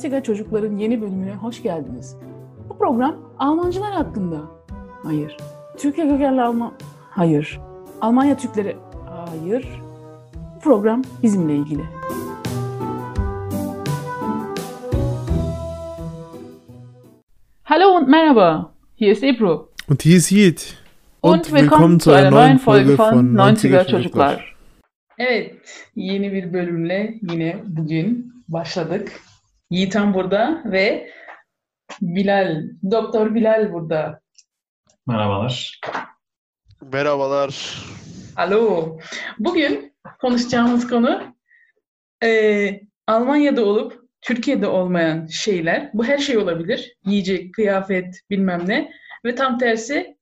Dantiga Çocukların yeni bölümüne hoş geldiniz. Bu program Almancılar hakkında. Hayır. Türkiye kökenli Alman... Hayır. Almanya Türkleri... Hayır. Bu program bizimle ilgili. Hallo und merhaba. Hier ist Ebru. Und hier ist Yiğit. Und, willkommen zu einer neuen Folge von 90er Çocuklar. Evet, yeni bir bölümle yine bugün başladık. Yiğitan burada ve Bilal, Doktor Bilal burada. Merhabalar. Merhabalar. Alo. Bugün konuşacağımız konu eee, Almanya'da olup Türkiye'de olmayan şeyler. Bu her şey olabilir. Yiyecek, kıyafet, bilmem ne. Ve tam tersi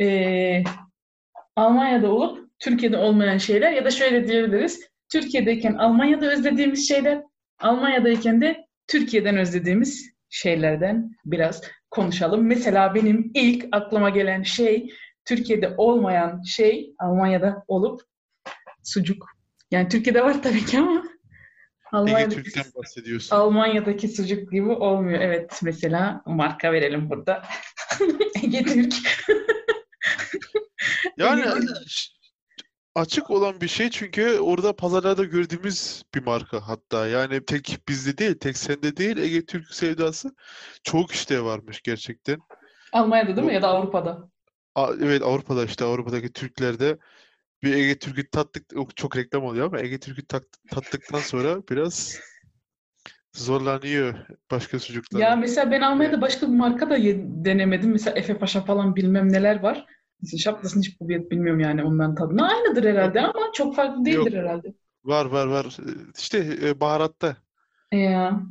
eee, Almanya'da olup Türkiye'de olmayan şeyler ya da şöyle diyebiliriz. Türkiye'deyken Almanya'da özlediğimiz şeyler, Almanya'dayken de Türkiye'den özlediğimiz şeylerden biraz konuşalım. Mesela benim ilk aklıma gelen şey Türkiye'de olmayan şey Almanya'da olup sucuk. Yani Türkiye'de var tabii ki ama Almanya'daki, bahsediyorsun. Almanya'daki sucuk gibi olmuyor. Evet mesela marka verelim burada. Ege Türk. Yani açık olan bir şey çünkü orada pazarlarda gördüğümüz bir marka hatta. Yani tek bizde değil, tek sende değil Ege Türk sevdası çok işte varmış gerçekten. Almanya'da değil mi ya da Avrupa'da? A- Evet Avrupa'da işte Avrupa'daki Türklerde bir Ege Türk'ü tattık çok reklam oluyor ama Ege Türk'ü tattıktan sonra biraz zorlanıyor başka Ya sucuklar. mesela ben Almanya'da başka bir marka da denemedim. Mesela Efe Paşa falan bilmem neler var. Mesela şapkasını hiç probiye bilmiyorum yani onların tadını. Aynıdır herhalde ama çok farklı değildir Yok. herhalde. Var var var. İşte e, baharatta Ya.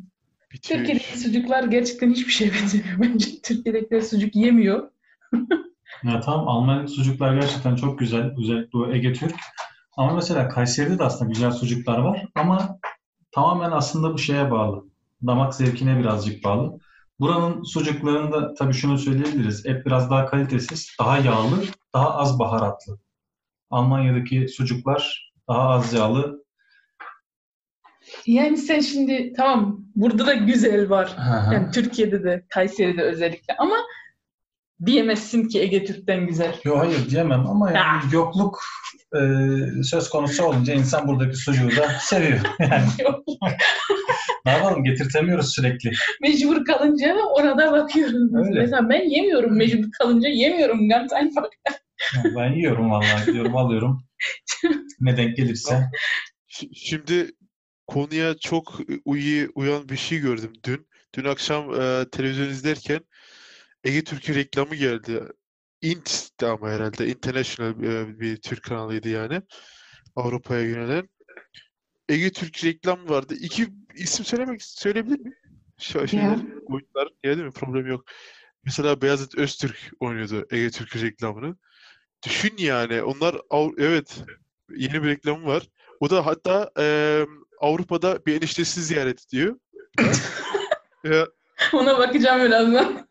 bitiyor. Türkiye'deki sucuklar gerçekten hiçbir şeye benzemiyor bence. Türkiye'dekiler sucuk yemiyor. Ya tamam Alman sucuklar gerçekten çok güzel. Özellikle o Ege Türk. Ama mesela Kayseri'de de aslında güzel sucuklar var. Ama tamamen aslında bu şeye bağlı. Damak zevkine birazcık bağlı. Buranın sucuklarında tabii şunu söyleyebiliriz. Et biraz daha kalitesiz, daha yağlı, daha az baharatlı. Almanya'daki sucuklar daha az yağlı. Yani sen şimdi tamam burada da güzel var. Yani Türkiye'de de Kayseri'de özellikle ama diyemezsin ki Ege Türk'ten güzel. Yok hayır diyemem ama yani yokluk e, söz konusu olunca insan buradaki sucuğu da seviyor. Yani ne yapalım getirtemiyoruz sürekli. Mecbur kalınca ona da bakıyorum. Öyle. Mesela ben yemiyorum mecbur kalınca yemiyorum. Ganz einfach. Yani Ben yiyorum vallahi diyorum alıyorum. Ne denk gelirse. Şimdi konuya çok uyu, uyan bir şey gördüm dün. Dün akşam e, televizyon izlerken Ege Türk'ün reklamı geldi. Int'ti ama herhalde. International e, bir Türk kanalıydı yani. Avrupa'ya yönelen. Ege Türk reklam vardı. İki isim söylemek söyleyebilir miyim? Şu şeyler, oyuncular. Ya değil mi? Problem yok. Mesela Beyazıt Öztürk oynuyordu Ege Türk reklamını. Düşün yani. Onlar evet yeni bir reklamı var. O da hatta eee, Avrupa'da bir eniştesi ziyaret ediyor. Ya, Ona bakacağım birazdan.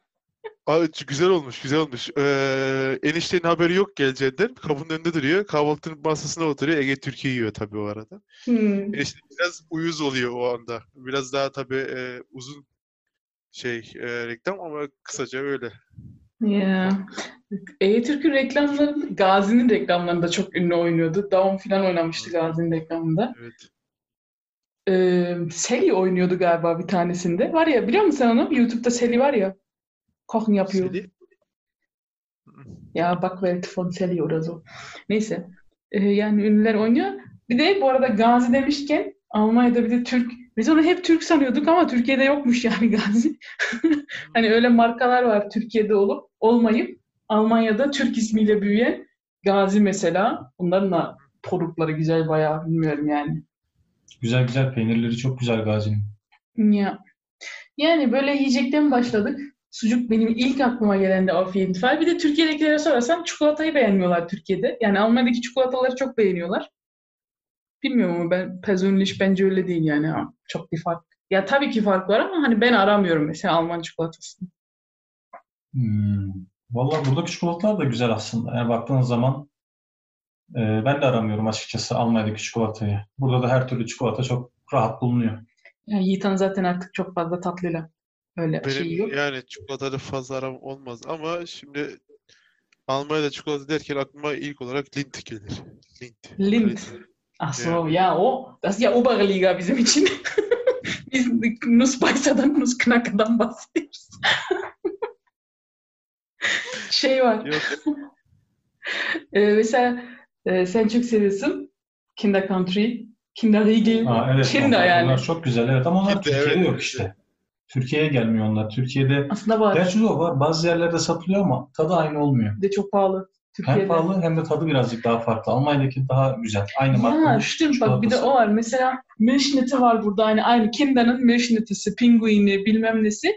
Abi, güzel olmuş, güzel olmuş. Eee eniştenin haberi yok geleceğinden. Kapının önünde duruyor. Kahvaltının masasına oturuyor. Ege Türkiye yiyor tabii o arada. Hmm. Enişte biraz uyuz oluyor o anda. Biraz daha tabii eee, uzun şey eee, reklam ama kısaca öyle. Ya. Ege Türk'ün reklamlarında, Gazi'nin reklamlarında çok ünlü oynuyordu. Daum falan oynamıştı Gazi'nin reklamında. Evet. Ee, Sally oynuyordu galiba bir tanesinde. Var ya biliyor musun sen onu? YouTube'da Sally var ya. Kochen yapıyor. Seni- Ya Backwelt von Sally oder so. Neyse. Ee, yani ünlüler oynuyor. Bir de bu arada Gazi demişken Almanya'da bir de Türk. Biz onu hep Türk sanıyorduk ama Türkiye'de yokmuş yani Gazi. Hani öyle markalar var Türkiye'de olup olmayıp Almanya'da Türk ismiyle büyüyen Gazi mesela. Bunların da produktları güzel bayağı bilmiyorum yani. Güzel güzel peynirleri çok güzel Gazi'nin. Ya. Yani böyle yiyecekten başladık. Sucuk benim ilk aklıma gelen de jeden Fall. Bir de Türkiye'dekilere sorarsan çikolatayı beğenmiyorlar Türkiye'de. Yani Almanya'daki çikolataları çok beğeniyorlar. Bilmiyorum ama ben persönlich bence öyle değil yani. Ha, Çok bir fark. Ya tabii ki fark var ama hani ben aramıyorum mesela Alman çikolatasını. Hmm. Vallahi buradaki çikolatalar da güzel aslında. Yani baktığınız zaman e, ben de aramıyorum açıkçası Almanya'daki çikolatayı. Burada da her türlü çikolata çok rahat bulunuyor. Yani Yiğit'in zaten artık çok fazla tatlıyla öyle Benim şeyi yok. yani çikolatayla fazla aram olmaz ama şimdi Almanya'da çikolata derken aklıma ilk olarak Lindt gelir. Lindt. Lindt. Ach so, ya o. Das ist ja obere Liga bizim için. Biz Nussbeißer'dan, Nussknacker'dan bahsediyoruz. Şey var. Yok, e, mesela e, sen çok seviyorsun Kinder Country, Kinder Riegel, Aa, evet, Kinder onlar, yani. onlar çok güzel. Evet ama onlar Kinder, Türkiye'de evet. yok işte. Türkiye'ye gelmiyor onlar. Türkiye'de Aslında var. gerçi o var. Bazı yerlerde satılıyor ama tadı aynı olmuyor. Bir de çok pahalı. Türkiye'de. Hem pahalı hem de tadı birazcık daha farklı. Almanya'daki daha güzel. Aynı Ya markanın stimmt bak bir de o var. Mesela Milchschnitte var burada. Hani aynı Kinder'ın Milchschnittesi, Pinguini bilmem nesi.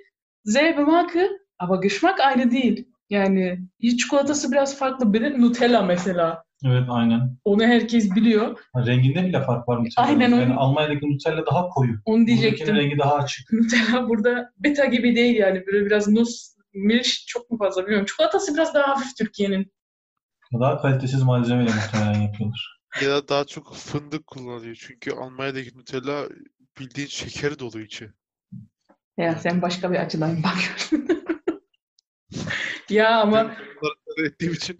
Selbe Marke aber Geschmack aynı değil. Yani çikolatası biraz farklı. Bir de Nutella mesela. Evet aynen. Onu herkes biliyor. Renginde bile fark var Nutella'nın. Aynen Yani öyle. Almanya'daki Nutella daha koyu. Onu Buradakinin diyecektim. rengi daha açık. Nutella burada beta gibi değil yani. Böyle biraz nus, milk çok mu fazla bilmiyorum. Çikolatası biraz daha hafif Türkiye'nin. Daha kalitesiz malzemeyle muhtemelen yapıyorlar. ya da daha çok fındık kullanılıyor. Çünkü Almanya'daki Nutella bildiğin şeker dolu içi. Ya sen başka bir açıdan bakıyorsun. ya ama bunları ettiğim için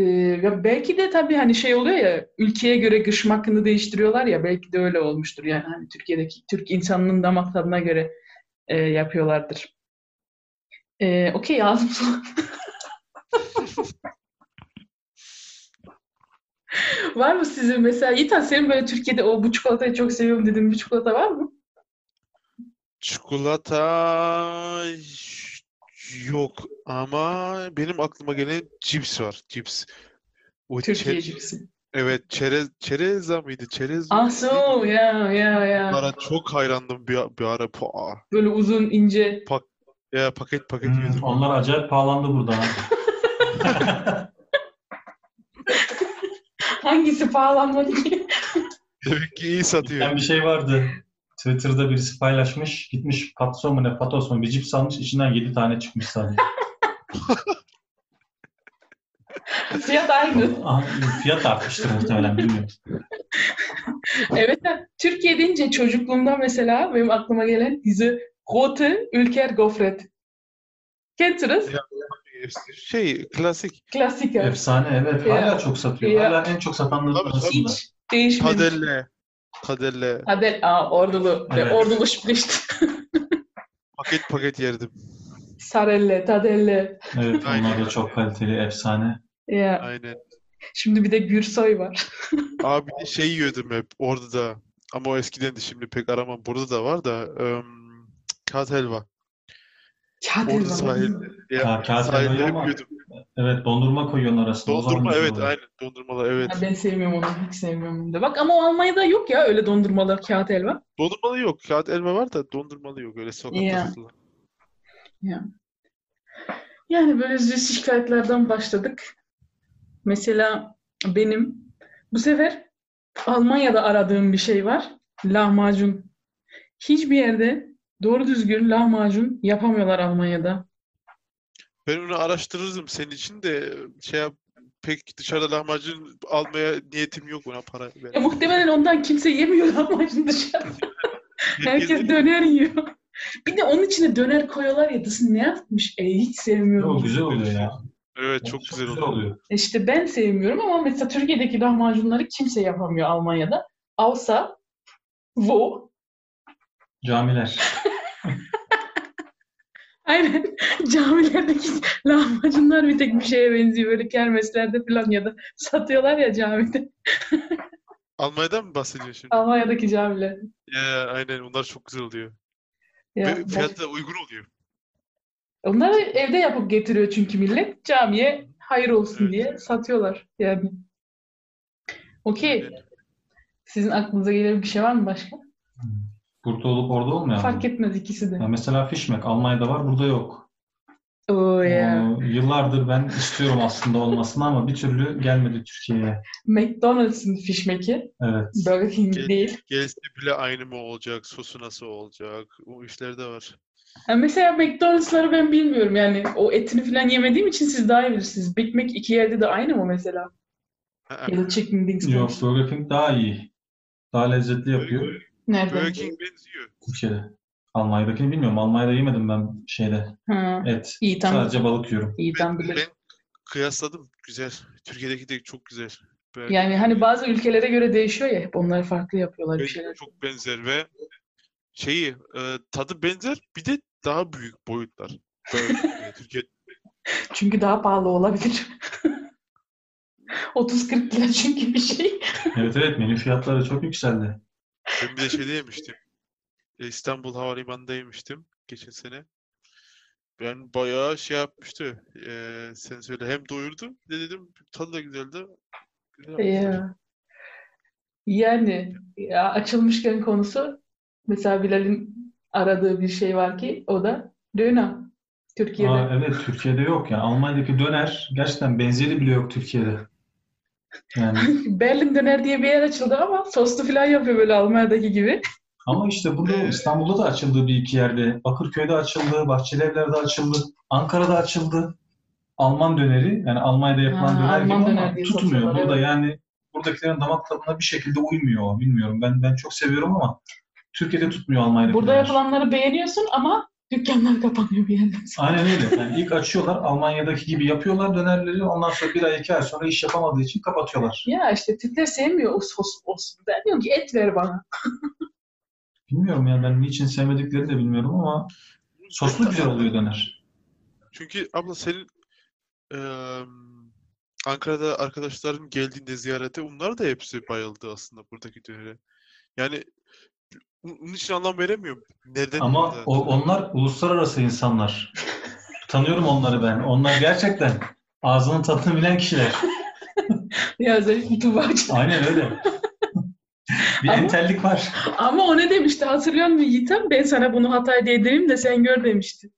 Ee, ya belki de tabii hani şey oluyor ya ülkeye göre gışmakını değiştiriyorlar ya belki de öyle olmuştur yani hani Türkiye'deki Türk insanının damak tadına göre e, yapıyorlardır. Ee, Okey ağzım. Var mı sizin mesela Yiğitan senin böyle Türkiye'de o bu çikolatayı çok seviyorum dediğin bir çikolata var mı? çikolata yok ama benim aklıma gelen cips var. Cips. O Türkiye çe- cipsi. Evet, çerez çereza mıydı? Çerez Ah so ya ya ya. Bunlara çok hayrandım bir, bir ara. Pua. Böyle uzun ince. Ya paket paket Hmm, yiyordum. onlar acayip pahalandı burada. ha. Hangisi pahalanmadı ki? Demek ki iyi satıyor. Geçen bir şey vardı. Twitter'da birisi paylaşmış. Gitmiş patso mu ne patos mu bir cips almış. içinden 7 tane çıkmış sadece. Fiyat aynı. Aha, Fiyat artmıştır muhtemelen bilmiyorum. Evet, Türkiye deyince çocukluğumda mesela benim aklıma gelen diese rote Ülker Gofret. Kennst Şey, klasik. Klassiker. Efsane evet. Ya. Hala çok satıyor. Ya. Hala en çok satanların Tabii, arasında. Hiç değişmemiş. Kadelle. Kadelle. Adel, aa, ordulu. Evet. Ve ordulu spricht. Paket paket yerdim. Sarelle, Tadelle. Evet onlar da çok kaliteli, efsane. Ya. Aynen. Şimdi bir de Gürsoy var. Abi bir de şey yiyordum hep orada da. Ama o eskiden de şimdi pek aramam. Burada da var da. Um, kağıt helva. Kağıt Orada helva. sahil. Ya, Ha, kağıt sahilde hep yiyordum. Evet dondurma koyuyorsun arasında. Dondurma evet oluyor. aynen. Dondurmalar evet. Ha, ben sevmiyorum onu. Hiç sevmiyorum da. Bak ama Almanya'da yok ya öyle dondurmalar kağıt helva. Dondurmalı yok. Kağıt helva var da dondurmalı yok. Öyle sokakta Ya. satılan. Yani böyle Süßigkeitlerden başladık. Mesela benim bu sefer Almanya'da aradığım bir şey var. Lahmacun. Hiçbir yerde doğru düzgün lahmacun yapamıyorlar Almanya'da. Ben onu araştırırdım senin için de şey yap, pek dışarıda lahmacun almaya niyetim yok ona para E, ver. muhtemelen ondan kimse yemiyor lahmacun dışarıda. Herkes döner yiyor. Bir de onun içine döner koyuyorlar ya dışı ne yapmış? E, hiç sevmiyorum. Çok güzel oluyor ya. Evet çok güzel oluyor. oluyor. İşte ben sevmiyorum ama mesela Türkiye'deki lahmacunları kimse yapamıyor Almanya'da. Außer wo? Camiler. Aynen. Camilerdeki lahmacunlar bir tek bir şeye benziyor. Böyle kermeslerde falan ya da satıyorlar ya camide. Almanya'dan mı bahsediyorsun şimdi? Almanya'daki camiler. Ya aynen onlar çok güzel oluyor. Ya, Ve fiyatı da uygun oluyor. Onları evde yapıp getiriyor çünkü millet. Camiye hayır olsun Evet. diye satıyorlar yani. Okey. Sizin aklınıza gelen bir şey var mı başka? Burada olup orada olmayan Fark mı? etmez ikisi de. Ya mesela Fishmack Almanya'da var, burada yok. Oh yeah. Ee, yıllardır ben istiyorum aslında olmasını ama bir türlü gelmedi Türkiye'ye. McDonald's'ın fişmeki. Evet. Burger King Gel- değil. Gelse bile aynı mı olacak? Sosu nasıl olacak? O işler de var. Ha, mesela McDonald's'ları ben bilmiyorum yani o etini falan yemediğim için siz daha iyi bilirsiniz. Big Mac iki yerde de aynı mı mesela? Ha, Ya da chicken wings? Yok, Burger King daha iyi. Daha lezzetli yapıyor. Nerede? Burger King benziyor. Türkiye'de. Almanya'dakini bilmiyorum. Almanya'da yemedim ben şeyde. Ha. Et. İyi tam, Sadece balık yiyorum. iyi tam Ben, bilir. ben kıyasladım. Güzel. Türkiye'deki de çok güzel. Ben, Yani hani bazı ülkelere göre değişiyor ya hep onlar farklı yapıyorlar bir Bence şeyler. çok benzer ve şeyi e, tadı benzer bir de daha büyük boyutlar. Böyle, e, Türkiye Çünkü daha pahalı olabilir. 30-40 lira çünkü bir şey. Evet evet menü fiyatları çok yükseldi. Ben bir de şeyde yemiştim. E, İstanbul Havalimanı'nda yemiştim geçen sene. Ben bayağı şey yapmıştı. E, sen söyle hem doyurdu bir de dedim tadı da güzeldi. Güzel. Ya. Yani ya açılmışken konusu mesela Bilal'in aradığı bir şey var ki o da döner. Türkiye'de. Aa, evet Türkiye'de yok ya. Almanya'daki döner gerçekten benzeri bile yok Türkiye'de. Yani Berlin döner diye bir yer açıldı ama soslu falan yapıyor böyle Almanya'daki gibi. ama işte bunu İstanbul'da da açıldı bir iki yerde. Bakırköy'de açıldı, Bahçelievler'de açıldı, Ankara'da açıldı. Alman döneri yani Almanya'da yapılan Ha, döner gibi Alman ama döner diye tutmuyor. Burada evet. yani buradakilerin damak tadına bir şekilde uymuyor. Bilmiyorum. Ben ben çok seviyorum ama Türkiye'de tutmuyor Almanya'daki Burada yapılanları beğeniyorsun ama dükkanlar kapanıyor bir yandan sonra. Aynen öyle. Yani ilk açıyorlar, Almanya'daki gibi yapıyorlar dönerleri. Ondan sonra bir ay, iki ay sonra iş yapamadığı için kapatıyorlar. Ya işte Türkler sevmiyor o sos olsun. Ben diyorum ki et ver bana. Bilmiyorum yani ben niçin sevmediklerini de bilmiyorum ama soslu güzel oluyor döner. Çünkü abla senin eee, Ankara'da arkadaşların geldiğinde ziyarete onlar da hepsi bayıldı aslında buradaki dönere. Yani bunun için anlam veremiyorum. Nereden Ama o, onlar uluslararası insanlar. Tanıyorum onları ben. Onlar gerçekten ağzının tadını bilen kişiler. Ya özellikle Tuğba'cığım. Aynen öyle. Bir Ama- entellik var. Ama o ne demişti hatırlıyor musun Yiğitem? Ben sana bunu Hatay diye dedim de sen gör demişti.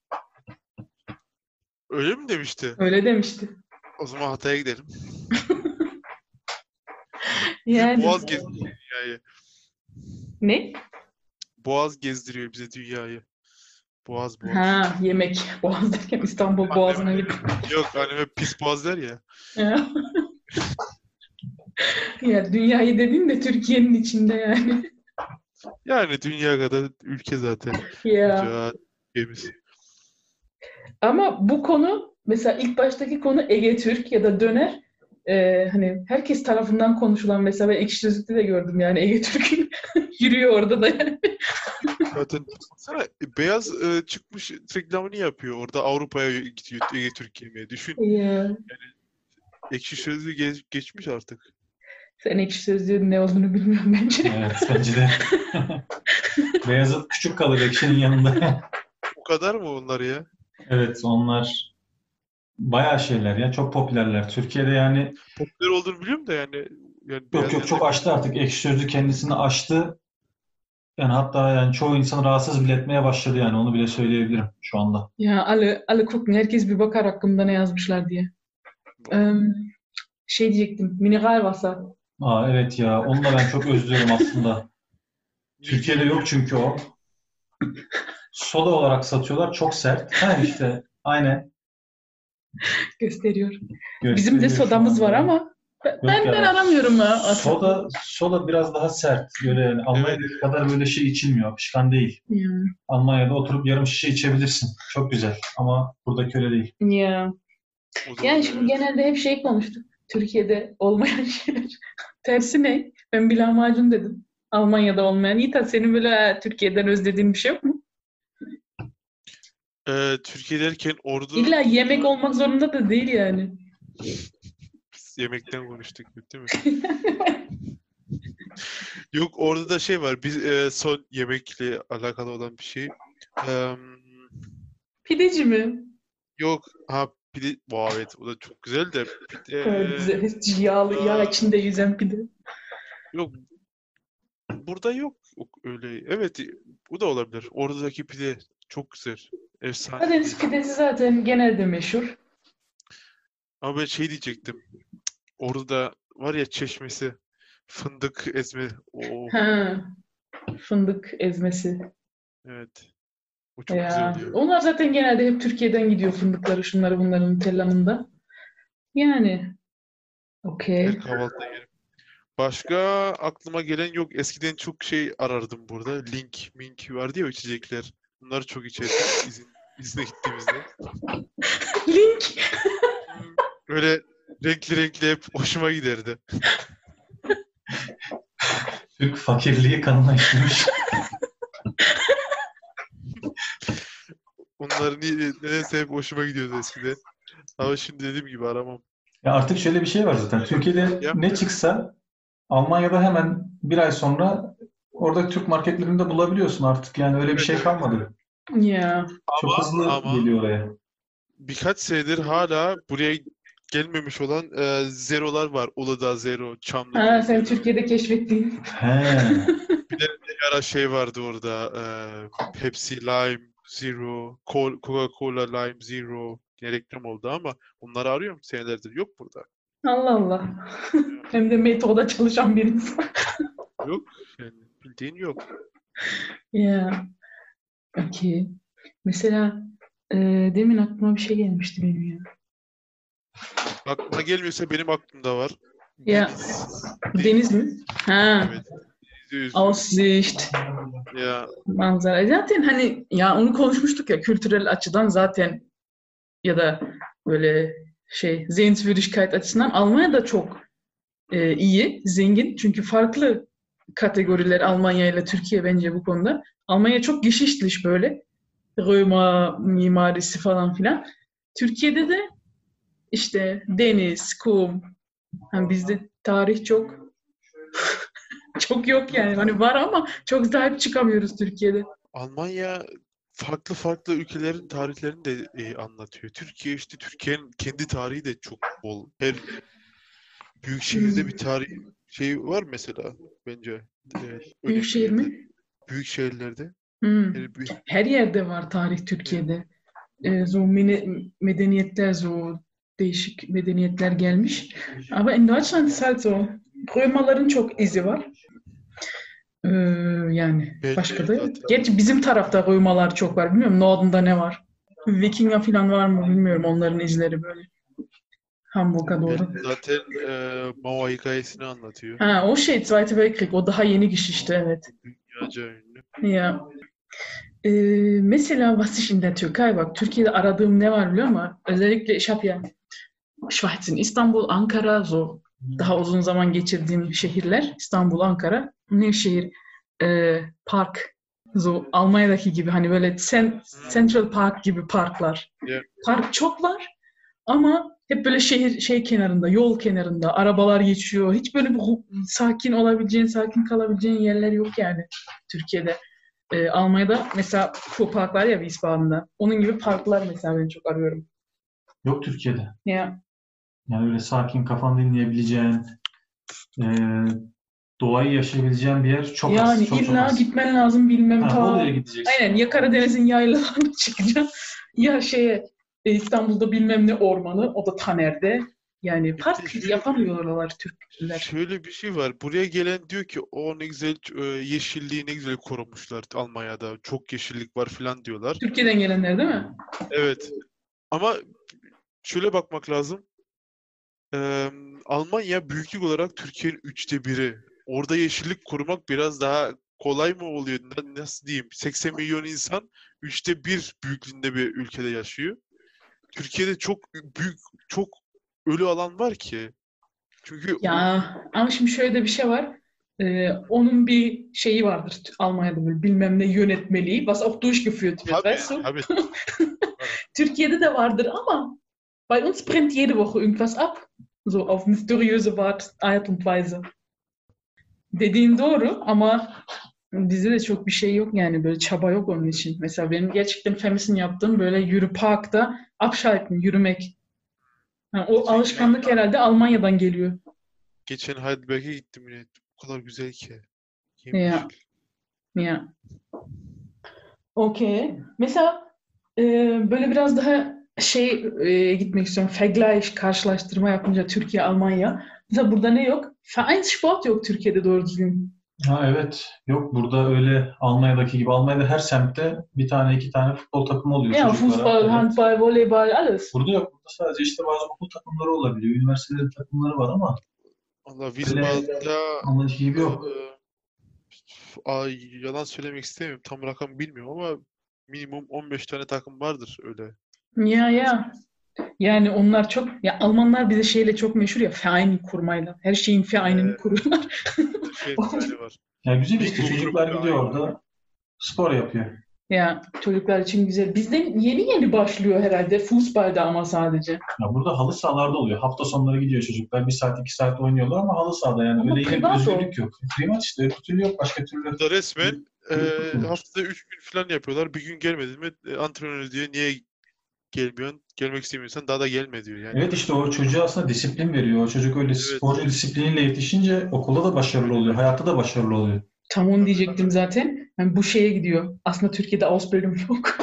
Öyle mi demişti? Öyle demişti. O zaman Hatay'a gidelim. Yani Boğaz gezdiriyor dünyayı. Ne? Boğaz gezdiriyor bize dünyayı. Boğaz boğaz. Ha yemek. Boğaz derken İstanbul Boğazı'na gittim. Yok anneme pis boğaz der ya. Ya. ya dünyayı dedin de Türkiye'nin içinde yani. Yani dünya kadar ülke zaten. Ya. Dünya ülkemiz. Ama bu konu mesela ilk baştaki konu Ege Türk ya da döner. Ee, hani herkes tarafından konuşulan mesela ben Ekşi Sözlük'te de gördüm yani Ege Türk'ün yürüyor orada da yani. Zaten sana beyaz e, çıkmış reklamını yapıyor. Orada Avrupa'ya gidiyor Ege Türk yemeği. Düşün. Ya. Ekşi Sözlüğü ge- geçmiş artık. Sen Ekşi Sözlük'ün ne olduğunu bilmiyorum bence. Evet bence de. Beyazıt küçük kalır ekşinin yanında. O kadar mı onlar ya? Evet onlar bayağı şeyler ya çok popülerler. Türkiye'de yani Popüler olduğunu biliyorum da yani. yani yok yok çok aştı artık. Ekşi Sözlük kendisini aştı. Yani hatta yani çoğu insan rahatsız bile etmeye başladı yani onu bile söyleyebilirim şu anda. Ya Ali, Ali Kukn herkes bir bakar hakkımda ne yazmışlar diye. Ee, şey diyecektim. Mineralwasser. Aa evet ya onu da ben çok özlüyorum aslında. Türkiye'de yok çünkü o. Soda olarak satıyorlar çok sert. Ha işte aynen. Gösteriyor. Bizim Gösteriyor de şu sodamız var ama ben, ben, ben aramıyorum ha. aslında. Soda, soda biraz daha sert. Böyle yani Almanya'daki kadar böyle şey içilmiyor. Akışkan değil. Ya. Almanya'da oturup yarım şişe içebilirsin. Çok güzel. Ama buradaki öyle değil. Zaman Yani şimdi evet. genelde hep şey konuştuk. Türkiye'de olmayan şeyler. Tersi ne? Ben bir lahmacun dedim. Almanya'da olmayan. Yiğit senin böyle "Ha, Türkiye'den özlediğin bir şey yok mu? Ee, Türkiye derken orada İlla yemek olmak zorunda da değil yani. Biz yemekten konuştuk değil mi? Yok orada da şey var. Biz e, son yemekle alakalı olan bir şey. Eee, Pideci mi? yok ha pide. Wow, evet o da çok güzel de pide. Güzel. Yağlı, yağ içinde yüzen pide. Yok. Burada yok öyle. Evet bu da olabilir. Oradaki pide çok güzel. Efsane. Karadeniz pidesi zaten genelde meşhur. Ama ben şey diyecektim. Orada da var ya çeşmesi. Fındık ezme. Oo, Ha. Fındık ezmesi. evet. O çok güzel Ya. oluyor. Onlar zaten genelde hep Türkiye'den gidiyor fındıkları, şunları bunların Nutella'nın da. Yani. Okey. Kahvaltıda yerim. Başka aklıma gelen yok. Eskiden çok şey arardım burada. Link, mink vardı ya içecekler. Bunları çok içerdim izin, izne gittiğimizde. Link. Böyle renkli renkli hep hoşuma giderdi. Türk fakirliği kanına işlemiş. Onların niye- nedense hep hoşuma gidiyordu eskiden. Ama şimdi dediğim gibi aramam. Ya artık şöyle bir şey var zaten. Türkiye'de ne çıksa Almanya'da hemen bir ay sonra orada Türk marketlerinde bulabiliyorsun artık. Yani öyle bir şey kalmadı. Ya. Çok Ama- hızlı ama- geliyor oraya. Birkaç senedir hala buraya gelmemiş olan e, zerolar var. Uludağ Zero, Çamlıca Ha, sen Zero. Türkiye'de keşfettiğin. He. Bir de bir ara şey vardı orada. e, Pepsi Lime Zero, Col- Coca-Cola Lime Zero diye reklam oldu ama onları arıyorum senelerdir. Yok burada. Allah Allah. Hem de metoda çalışan bir insan. Yok. Yani bildiğin yok. Ya. Okey. Mesela e, demin aklıma bir şey gelmişti benim ya. Aklına gelmiyorsa benim aklımda var. Ya. Deniz. Deniz mi? Ha. Evet. Aussicht. Ya Manzara. Zaten hani ya onu konuşmuştuk ya kültürel açıdan zaten ya da böyle şey Sehenswürdigkeit açısından Almanya da çok e, iyi, zengin. Çünkü farklı kategoriler Almanya ile Türkiye bence bu konuda. Almanya çok geçiştlich böyle. Römer mimarisi falan filan. Türkiye'de de işte deniz, kum. Hani bizde tarih çok çok yok yani. Hani var ama çok sahip çıkamıyoruz Türkiye'de. Almanya farklı farklı ülkelerin tarihlerini de e, anlatıyor. Türkiye işte Türkiye'nin kendi tarihi de çok bol. Her büyük şehirde bir tarih şey var mesela bence. E, Büyük şehir mi? Büyük şehirlerde. Hmm. her bir- Her yerde var tarih Türkiye'de. So mene- medeniyetler, so değişik medeniyetler gelmiş. Ama in Deutschland ist halt so, Römerlerin çok izi var. Ee, yani Belli başka da. zaten. Gerçi bizim tarafta Römerler çok var. Bilmiyorum Nord'unda ne var. Vikinger falan var mı bilmiyorum onların izleri böyle. Hamburg'a doğru. Zaten e, Mao hikayesini anlatıyor. Ha o şey Zweite Weltkrieg. O daha yeni geçişti evet. Dünyaca ünlü. Ya. Ee, mesela was ich in der Türkei bak Türkiye'de aradığım ne var biliyor musun? Özellikle ich hab ya Schweiz'in İstanbul, Ankara so daha uzun zaman geçirdiğim şehirler İstanbul, Ankara, Nevşehir, e, park so Almanya'daki gibi hani böyle Cen- Central Park gibi parklar. Yeah. Park çok var ama hep böyle şehir şey kenarında, yol kenarında arabalar geçiyor. Hiç böyle bir sakin olabileceğin, sakin kalabileceğin yerler yok yani Türkiye'de. Ee, Almanya'da mesela bu park var ya Wiesbaden'da. Onun gibi parklar mesela ben çok arıyorum. Yok Türkiye'de. Ya Yani öyle sakin kafanı dinleyebileceğin, eee, doğayı yaşayabileceğin bir yer çok az. yani Çok çok illa az. gitmen lazım bilmem Ha, ta. oraya gideceksin. Aynen ya Karadeniz'in yaylalarına çıkacaksın ya şeye e, İstanbul'da bilmem ne ormanı o da Taner'de. Yani park yapamıyorlar Türkler. Şöyle bir şey var. Buraya gelen diyor ki o ne güzel e, yeşilliği ne güzel korumuşlar Almanya'da. Çok yeşillik var falan diyorlar. Türkiye'den gelenler değil mi? Evet. Ama şöyle bakmak lazım. Eee, Almanya büyüklük olarak Türkiye'nin üçte biri. Orada yeşillik korumak biraz daha kolay mı oluyor? Na- Nasıl diyeyim? 80 milyon insan üçte bir büyüklüğünde bir ülkede yaşıyor. Türkiye'de çok büyük, çok ölü alan var ki. Çünkü Ya ama şimdi şöyle de bir şey var. Ee, onun bir şeyi vardır Almanya'da böyle bilmem ne yönetmeliği, was auch durchgeführt wird, weißt du? Türkiye'de de vardır ama bei uns brennt jede Woche irgendwas ab. So auf mysteriöse Art und Weise. Dediğin doğru ama bizde de çok bir şey yok yani böyle çaba yok onun için. Mesela benim gerçekten Femis'in yaptığım böyle yürü parkta abschalten, yürümek. Yani o alışkanlık herhalde Almanya'dan geliyor. Geçen Heidelberg'e gittim yine. O kadar güzel ki. Ya. Yemyeşil. Ya. Okey. Mesela e, böyle biraz daha şey e, gitmek istiyorum. Vergleich, karşılaştırma yapınca Türkiye, Almanya. Mesela burada ne yok? Vereinssport yok Türkiye'de doğru düzgün. Ha evet. Yok burada öyle Almanya'daki gibi. Almanya'da her semtte bir tane iki tane futbol takımı oluyor Ya çocuklara. futbol, Evet. handball, voleybol, alles. Burada yok. Burada sadece işte bazı okul takımları olabiliyor. Üniversitelerin takımları var ama Allah Wiesbaden'da Anladığım gibi yok. eee, ay, yalan söylemek istemiyorum. Tam rakam bilmiyorum ama minimum 15 tane takım vardır öyle. Ya ya. Yani onlar çok ya Almanlar bize şeyle çok meşhur ya Verein kurmayla. Her şeyin Verein'ini Evet. kuruyorlar. Şey var. Ya güzel işte çocuklar gidiyor orada spor yapıyor. Ya çocuklar için güzel. Bizde yeni yeni başlıyor herhalde. Fußball'da ama sadece. Ya burada halı sahalarda oluyor. Hafta sonları gidiyor çocuklar. Bir saat iki saat oynuyorlar ama halı sahada yani. Ama Öyle yine bir özgürlük yok. Privat işte. Öbür türlü yok. Başka türlü. Burada resmen futbol. haftada 3 gün falan yapıyorlar. Bir gün gelmedin mi e, antrenör diyor niye gelmiyorsun? Gelmek istemiyorsan daha da gelme diyor yani. Evet işte o çocuğa aslında disiplin veriyor. O çocuk öyle sporcu disipliniyle yetişince okulda da başarılı oluyor. Hayatta da başarılı oluyor. Tam onu diyecektim zaten. Yani bu şeye gidiyor. Aslında Türkiye'de Ausbildung yok.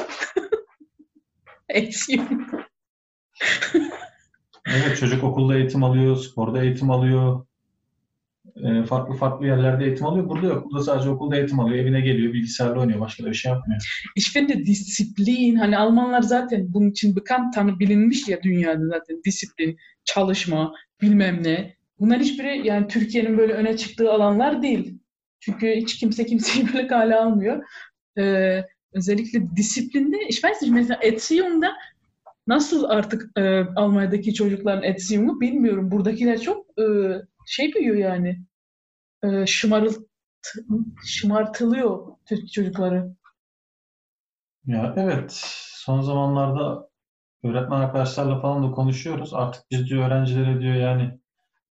Eksiğim. Evet çocuk okulda eğitim alıyor, sporda eğitim alıyor. Ee, farklı farklı yerlerde eğitim alıyor. Burada yok. Burada sadece okulda eğitim alıyor. Evine geliyor, bilgisayarla oynuyor. Başka da bir şey yapmıyor. Ich finde disiplin, hani Almanlar zaten bunun için bekannt, tanı bilinmiş ya dünyada zaten disiplin, çalışma, bilmem ne. Bunlar hiçbiri yani Türkiye'nin böyle öne çıktığı alanlar değil. Çünkü hiç kimse kimseyi böyle kale almıyor. Ee, özellikle disiplinde, ich mesela Erziehung'da nasıl artık e, Almanya'daki çocukların Erziehung'u bilmiyorum. Buradakiler çok e, şey büyüyor yani. E, şımarılt, şımartılıyor Türk çocukları. Ya evet, son zamanlarda öğretmen arkadaşlarla falan da konuşuyoruz. Artık biz diyor öğrencilere diyor yani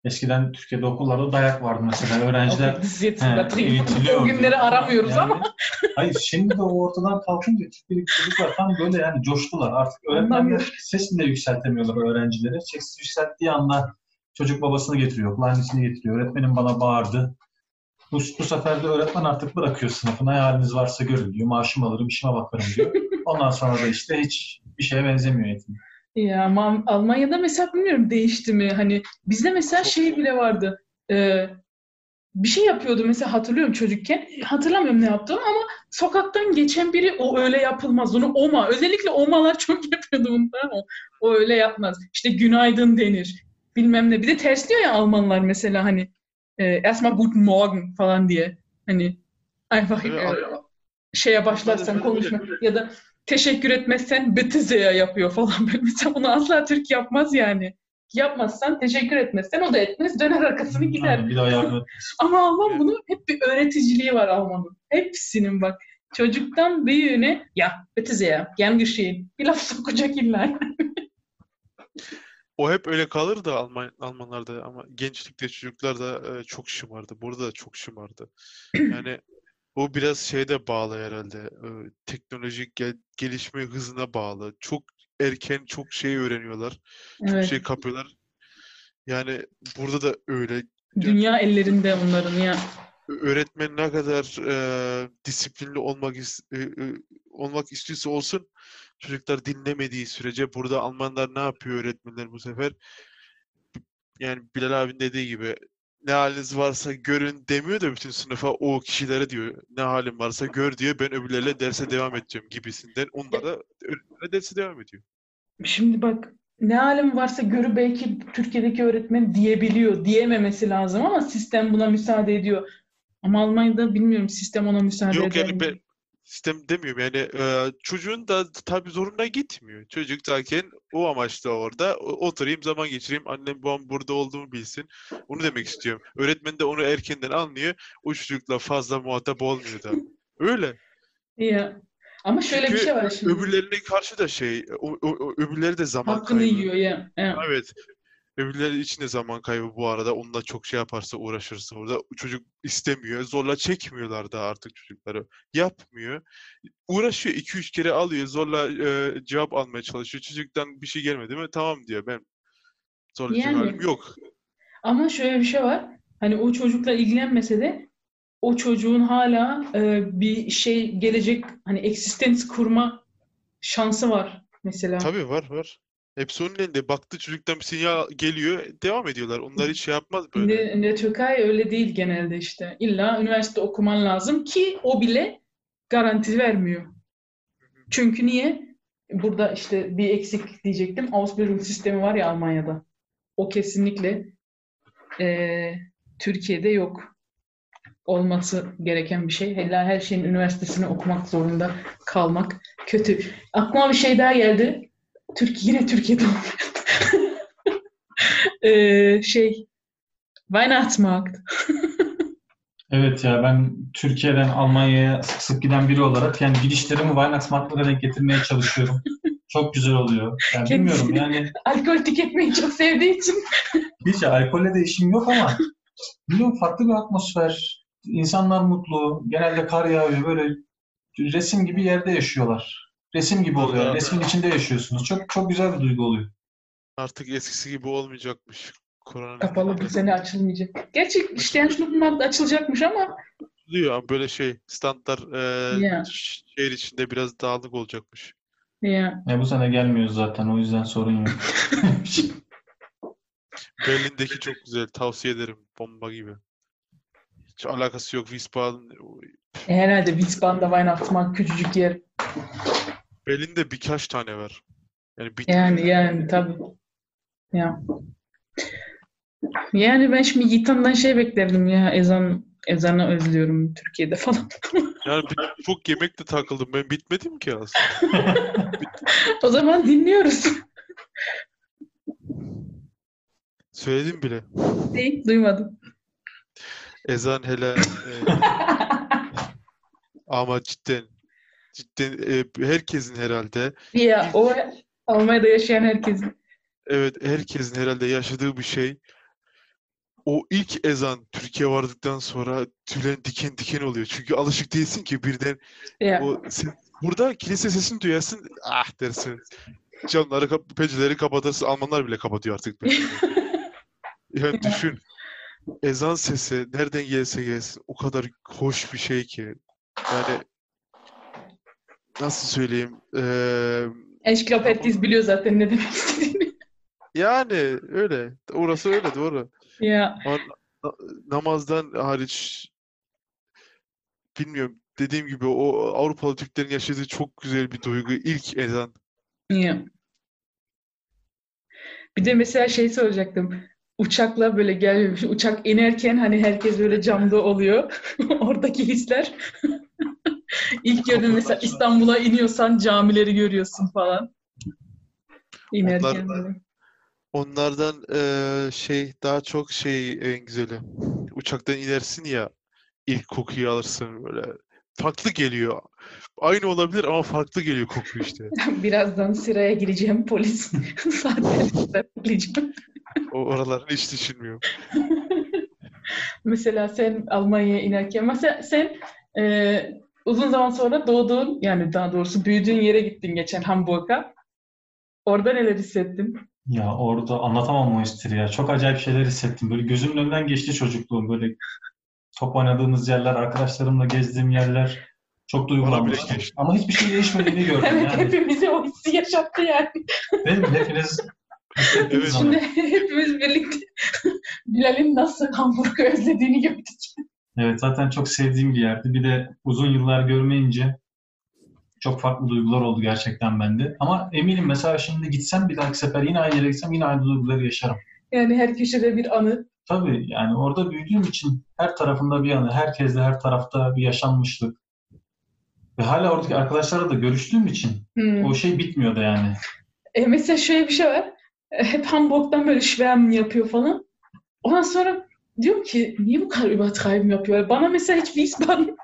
eskiden Türkiye'de okullarda dayak vardı mesela. Öğrenciler He. O günleri aramıyoruz Yani- ama Hayır şimdi de o ortadan kalkınca Türkiye'deki çocuklar tam böyle yani coştular. Artık öğretmenler sesini de yükseltemiyorlar öğrencileri. Ses yükselttiği anda çocuk babasını getiriyor, annesini getiriyor. Öğretmenim bana bağırdı. Bu, bu sefer de öğretmen artık bırakıyor sınıfı. Ne haliniz varsa görün diyor. Maaşımı alırım, işime bakarım diyor. Ondan sonra da işte hiç bir şeye benzemiyor eğitim. ya ama Almanya'da mesela bilmiyorum değişti mi? Hani bizde mesela şey bile vardı. Ee, bir şey yapıyordu mesela hatırlıyorum çocukken. Hatırlamıyorum ne yaptığımı ama sokaktan geçen biri o öyle yapılmaz. Onu oma. Özellikle omalar çok yapıyordu bunu tamam mı? O öyle yapmaz. İşte günaydın denir. Bilmem ne. Bir de tersliyor ya Almanlar mesela hani e, erstmal guten Morgen falan diye. Hani einfach Evet, e, şeye başlarsan konuşma ya da teşekkür etmezsen sehr yapıyor falan böyle. Mesela bunu asla Türk yapmaz yani. Yapmazsan, teşekkür etmezsen o da etmez, döner arkasını gider. Aynen, bir daha yardım. Ama Alman bunu hep bir öğreticiliği var Alman'ın. Hepsinin bak. Çocuktan büyüğüne ya sehr, gern geschehen. Bir laf sokacak illa. O hep öyle kalır da Alman Almanlarda ama gençlikte çocuklar da e, çok şımardı. Burada da çok şımardı. Yani o biraz şeyde bağlı herhalde. E, teknolojik gel- gelişme hızına bağlı. Çok erken çok şey öğreniyorlar. Çok Evet. şey kapıyorlar. Yani burada da öyle. Dünya ellerinde onların ya. Öğretmen ne kadar e, disiplinli olmak e, e, olmak istiyorsa olsun çocuklar dinlemediği sürece burada Almanlar ne yapıyor öğretmenler bu sefer? Yani Bilal abinin dediği gibi ne haliniz varsa görün demiyor da bütün sınıfa o kişilere diyor. Ne halin varsa gör diyor. Ben öbürlerle derse devam edeceğim gibisinden. Onlar da öğretmenle derse devam ediyor. Şimdi bak ne halim varsa görü belki Türkiye'deki öğretmen diyebiliyor. Diyememesi lazım ama sistem buna müsaade ediyor. Ama Almanya'da bilmiyorum sistem ona müsaade Yok eder yani ben sistem demiyorum yani e, çocuğun da tabii zoruna gitmiyor. Çocuk zaten o amaçla orada oturayım zaman geçireyim annem babam burada olduğumu bilsin. Onu demek istiyorum. Öğretmen de onu erkenden anlıyor. O çocukla fazla muhatap olmuyor da. Öyle. Ya. Ama şöyle bir Çünkü şey var şimdi. Öbürlerine karşı da şey o, o, o- öbürleri de zaman Hakkını kaybı. yiyor ya. ya. Evet. Öbürleri için de zaman kaybı bu arada. Onunla çok şey yaparsa uğraşırsa orada çocuk istemiyor. Zorla çekmiyorlar da artık çocukları. Yapmıyor. Uğraşıyor. 2-3 kere alıyor. Zorla e, cevap almaya çalışıyor. Çocuktan bir şey gelmedi mi? Tamam diyor. Ben zorlayacak Yani. yok. Ama şöyle bir şey var. Hani o çocukla ilgilenmese de o çocuğun hala e, bir şey gelecek hani eksistens kurma şansı var mesela. Tabii var var. Hepsi onun elinde. Baktı çocuktan bir sinyal geliyor. Devam ediyorlar. Onlar hiç şey yapmaz böyle. Şimdi, şimdi Türkiye öyle değil genelde işte. İlla üniversite okuman lazım ki o bile garanti vermiyor. Çünkü niye? Burada işte bir eksik diyecektim. Ausbildung sistemi var ya Almanya'da. O kesinlikle e, Türkiye'de yok. Olması gereken bir şey. Hella her şeyin üniversitesini okumak zorunda kalmak kötü. Aklıma bir şey daha geldi. Türkiye yine Türkiye'de e, şey Weihnachtsmarkt. Evet ya ben Türkiye'den Almanya'ya sık sık giden biri olarak yani gidişlerimi Weihnachtsmarkt'lara denk getirmeye çalışıyorum. Çok güzel oluyor. Yani bilmiyorum yani Alkol tüketmeyi çok sevdiği için. hiç alkolle de işim yok ama bilmiyorum farklı bir atmosfer. İnsanlar mutlu. Genelde kar yağıyor. Böyle resim gibi yerde yaşıyorlar. Resim gibi oluyor. Vallahi. Resmin içinde yaşıyorsunuz. Çok çok güzel bir duygu oluyor. Artık eskisi gibi olmayacakmış. Korona Kapalı nedeniyle. sene açılmayacak. Gerçi işleyen sınıflar da açılacakmış ama Diyor ama böyle şey standlar e, Ya. ş- şehir içinde biraz dağınık olacakmış. ya E, bu sene gelmiyoruz zaten. O yüzden sorun yok. Berlin'deki çok güzel. Tavsiye ederim. Bomba gibi. Hiç alakası yok. Wiesbaden. E, herhalde Wiesbaden'da Weihnachtsmarkt küçücük yer. Berlin'de birkaç tane var. Yani bir Yani yani tabii. Ya. Yani ben şimdi Yiğitan'dan şey beklerdim ya ezan ezanı özlüyorum Türkiye'de falan. Yani bir- çok yemekle takıldım. Ben bitmedim ki aslında. O zaman dinliyoruz. Söyledim bile. Değil, duymadım. Ezan hele e, ama cidden cidden e, herkesin herhalde Ya o Almanya'da yaşayan herkesin. evet herkesin herhalde yaşadığı bir şey. O ilk ezan Türkiye vardıktan sonra tüylerin diken diken oluyor. Çünkü alışık değilsin ki birden Ya. o sen- burada kilise sesini duyarsın ah dersin. Camları kap pencereleri kapatırsın. Almanlar bile kapatıyor artık. Yani düşün. Ezan sesi nereden gelse gelsin o kadar hoş bir şey ki. Yani nasıl söyleyeyim? Eee Eşkilop herkes biliyor zaten ne demek istediğini. yani öyle. Orası öyle doğru. Ya Ama na- namazdan hariç bilmiyorum. Dediğim gibi o Avrupalı Türklerin yaşadığı çok güzel bir duygu. İlk ezan. ya. Bir de mesela şey soracaktım. Uçakla böyle gelmemiş. Uçak inerken hani herkes böyle camda oluyor. Oradaki hisler. İlk gördüğün mesela İstanbul'a iniyorsan camileri görüyorsun falan. İnerken Onlar- böyle. Onlardan eee, şey daha çok şey en güzeli. Uçaktan inersin ya ilk kokuyu alırsın böyle. Farklı geliyor. Aynı olabilir ama farklı geliyor koku işte. Birazdan sıraya gireceğim polis. Saatler bekleyeceğim. O oraları hiç düşünmüyorum. Mesela sen Almanya'ya inerken mesela sen e, uzun zaman sonra doğduğun yani daha doğrusu büyüdüğün yere gittin geçen Hamburg'a. Orada neler hissettin? Ya orada anlatamam o hisleri ya. Çok acayip şeyler hissettim. Böyle gözümün önünden geçti çocukluğum. Böyle top oynadığımız yerler, arkadaşlarımla gezdiğim yerler. Çok duygulanmıştım. geçti. Ama hiçbir şey değişmediğini gördüm Evet yani. hepimize o hissi yaşattı yani. Değil mi? Hepiniz Evet. Şimdi hepimiz birlikte Bilal'in nasıl Hamburg'u özlediğini gördük. Evet zaten çok sevdiğim bir yerdi. Bir de uzun yıllar görmeyince çok farklı duygular oldu gerçekten bende. Ama eminim mesela şimdi gitsem bir dahaki sefer yine aynı yere gitsem yine aynı duyguları yaşarım. Yani her köşede bir anı. Tabii yani orada büyüdüğüm için her tarafında bir yanı, herkesle her tarafta bir yaşanmışlık. Ve hala oradaki arkadaşlarla da görüştüğüm için Hmm. o şey bitmiyordu yani. E mesela şöyle bir şey var. E, Hep Hamburg'dan böyle şwärmen yapıyor falan. Ondan sonra diyorum ki niye bu kadar übertreiben yapıyor? Bana mesela hiç Wiesbaden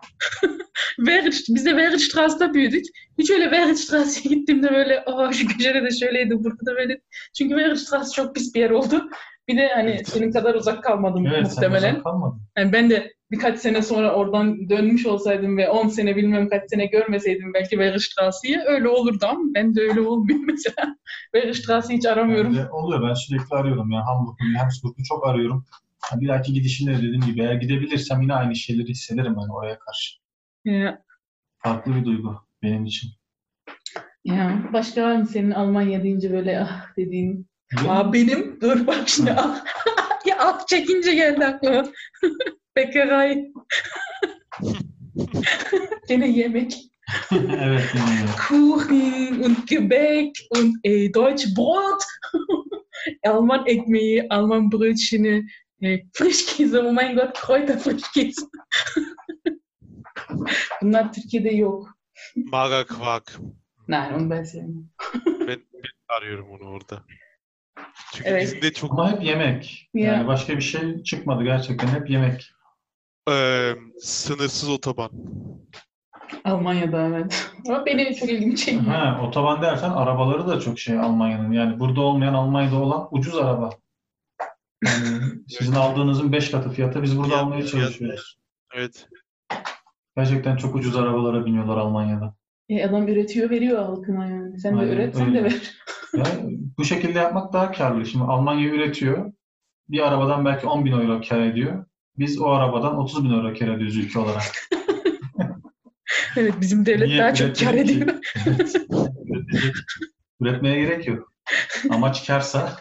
Werit, biz de Weritstrasse'da büyüdük. Hiç öyle Weritstrasse'ye gittiğimde böyle aa şu köşede de şöyleydi, burada da böyle. Çünkü Weritstrasse çok pis bir yer oldu. Bir de hani Evet. senin kadar uzak kalmadım Evet sen muhtemelen. uzak kalmadın. Yani ben de birkaç sene sonra oradan dönmüş olsaydım ve 10 sene bilmem kaç sene görmeseydim belki Weritstrasse'yi öyle olurdu ama ben de öyle olmuyor mesela. Weritstrasse'yi hiç aramıyorum. Yani oluyor ben sürekli arıyorum yani Hamburg'u, Hamburg'u çok arıyorum. Bir dahaki gidişimde de dediğim gibi eğer gidebilirsem yine aynı şeyleri hissederim hani oraya karşı. Ya, Farklı bir duygu benim için. ya. Başka var mı senin Almanya deyince böyle ah dediğin? Aa benim, dur bak şimdi ah. ya ah çekince geldi aklıma. Bäckerei. Gene yemek. evet yani. Kuchen und Gebäck und e, Deutsch Brot. Alman ekmeği, Alman brötcheni. Hey, Frischkäse, oh mein Gott, Kräuter Frischkäse. Bunlar Türkiye'de yok. Maga Quark. Nein, onu ben sevmiyorum. Ben, ben arıyorum onu orada. Çünkü Evet. bizim de çok Ama hep yemek. Ya. Yani başka bir şey çıkmadı gerçekten. Hep yemek. eee, sınırsız otoban. Almanya'da evet. Ama benim çok ilgimi çekmiyor. Ha, otoban dersen arabaları da çok şey Almanya'nın. Yani burada olmayan Almanya'da olan ucuz araba. Yani sizin aldığınızın 5 katı fiyata biz burada Fiyat- almaya fiyat- çalışıyoruz. Evet. Gerçekten çok ucuz arabalara biniyorlar Almanya'da. E, adam üretiyor, veriyor halkına yani. Sen de Aynen üret, sen de öyle. ver. Ya, bu şekilde yapmak daha karlı. Şimdi Almanya üretiyor. Bir arabadan belki 10 bin euro kar ediyor. Biz o arabadan 30 bin euro kar ediyoruz ülke olarak. Evet, bizim devlet Niye daha çok kar üretmedik ki? ediyor. Evet. Üretmeye gerek yok. Amaç karsa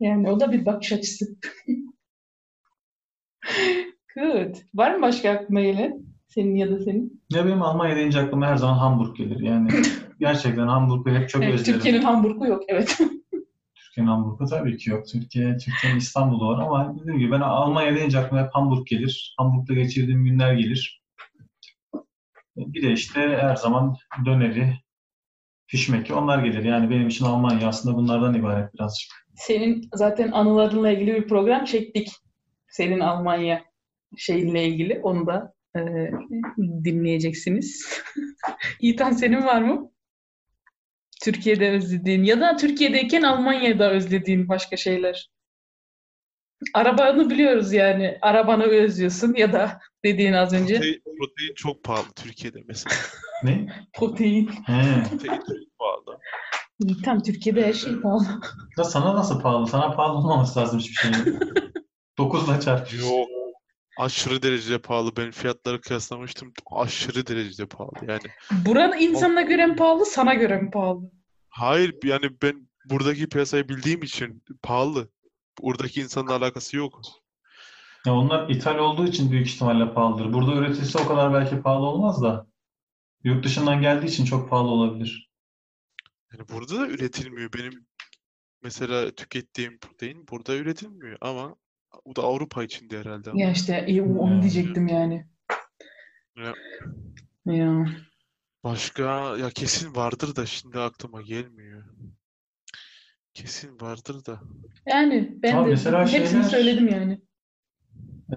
Yani o da bir bakış açısı. Good. Var mı başka aklına gelen? Senin ya da senin? ya benim Almanya deyince aklıma her zaman Hamburg gelir. Yani gerçekten Hamburg'u hep çok Evet, özlerim. Türkiye'nin Hamburg'u yok. Evet. Türkiye'nin Hamburg'u tabii ki yok. Türkiye, Türkiye'nin İstanbul'u var ama dediğim gibi ben Almanya deyince aklıma hep Hamburg gelir. Hamburg'da geçirdiğim günler gelir. Bir de işte her zaman döneri, fişmeki onlar gelir. Yani benim için Almanya aslında bunlardan ibaret birazcık. Senin zaten anılarınla ilgili bir program çektik. Senin Almanya şeyinle ilgili. Onu da e, dinleyeceksiniz. İtan senin var mı? Türkiye'de özlediğin ya da Türkiye'deyken Almanya'da özlediğin başka şeyler. Arabanı biliyoruz yani. Arabanı özlüyorsun ya da dediğin az önce Protein, protein çok pahalı Türkiye'de mesela. Ne? protein. He. Protein çok pahalı. İtan Türkiye'de her şey pahalı. Ya sana nasıl pahalı? Sana pahalı olmaması lazım hiçbir şey. Dokuzla çarp. Yok. Aşırı derecede pahalı. Ben fiyatları kıyaslamıştım. Aşırı derecede pahalı. Yani Buranın insanına göre mi pahalı, sana göre mi pahalı? hayır yani ben buradaki piyasayı bildiğim için pahalı. Buradaki insanla alakası yok. Ya onlar ithal olduğu için büyük ihtimalle pahalıdır. Burada üretilse o kadar belki pahalı olmaz da. Yurt dışından geldiği için çok pahalı olabilir. Yani burada da üretilmiyor. Benim mesela tükettiğim protein burada üretilmiyor ama bu da Avrupa içinde herhalde. Ya işte iyi, onu Hmm. diyecektim yani. Ya. Ya. Başka ya kesin vardır da şimdi aklıma gelmiyor. Kesin vardır da. Yani ben Ama de mesela hepsini şeyler- söyledim yani.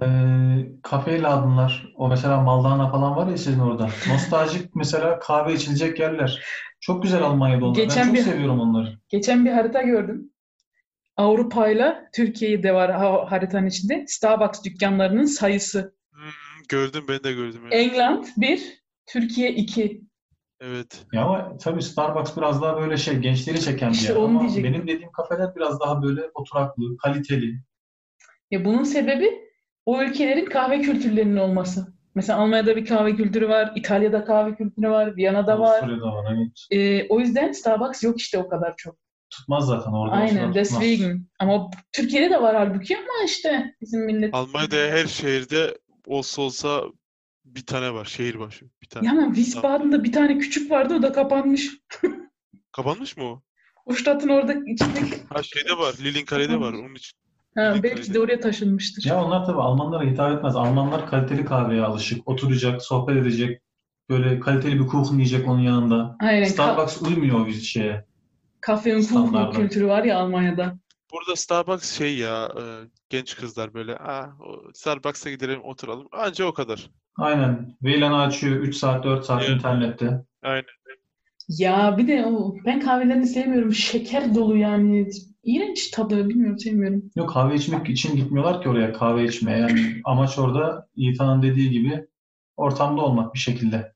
Ee, kafe ladınlar, o mesela Maldana falan var ya sizin orada. Nostaljik mesela kahve içilecek yerler. Çok güzel Almanya'da onlar. Ben Geçen çok bir- seviyorum onları. Geçen bir harita gördüm. Avrupa'yla Türkiye'yi de var ha- haritanın içinde. Starbucks dükkanlarının sayısı. Hmm, gördüm ben de gördüm. evet. England 1, Türkiye 2. Evet. Ya ama tabii Starbucks biraz daha böyle şey gençleri çeken bir İşte yer. Ama diyecektim. benim dediğim kafeler biraz daha böyle oturaklı, kaliteli. Ya bunun sebebi o ülkelerin kahve kültürlerinin olması. Mesela Almanya'da bir kahve kültürü var, İtalya'da kahve kültürü var, Viyana'da var. Avusturya'da var. Hani Ee, o yüzden Starbucks yok işte o kadar çok. tutmaz zaten orada Aynen, deswegen. Ama Türkiye'de de var halbuki ama işte bizim millet. Almanya'da her şehirde olsa olsa bir tane var. Şehir başı. Bir tane. Ya ama Wiesbaden'da bir tane küçük vardı o da kapanmış. Kapanmış mı o? O ştatın orada içindeki. Ha şeyde var. Lilinkale'de var. Onun için. Ha, Bir belki de oraya taşınmıştır. Ya onlar tabii Almanlara hitap etmez. Almanlar kaliteli kahveye alışık. Oturacak, sohbet edecek. Böyle kaliteli bir kuchen yiyecek onun yanında. Aynen. Ka- Starbucks uymuyor o şeye. Und Kuchen kültürü var ya Almanya'da. Burada Starbucks şey ya e, genç kızlar böyle ah Starbucks'a gidelim oturalım. Anca o kadar. Aynen. VLAN'ı açıyor 3 saat 4 saat Evet. internette. Aynen. Ya bir de o ben kahvelerini sevmiyorum. Şeker dolu yani. İğrenç tadı. Bilmiyorum sevmiyorum. Yok kahve içmek için gitmiyorlar ki oraya kahve içmeye. Yani amaç orada Yiğitan'ın dediği gibi ortamda olmak bir şekilde.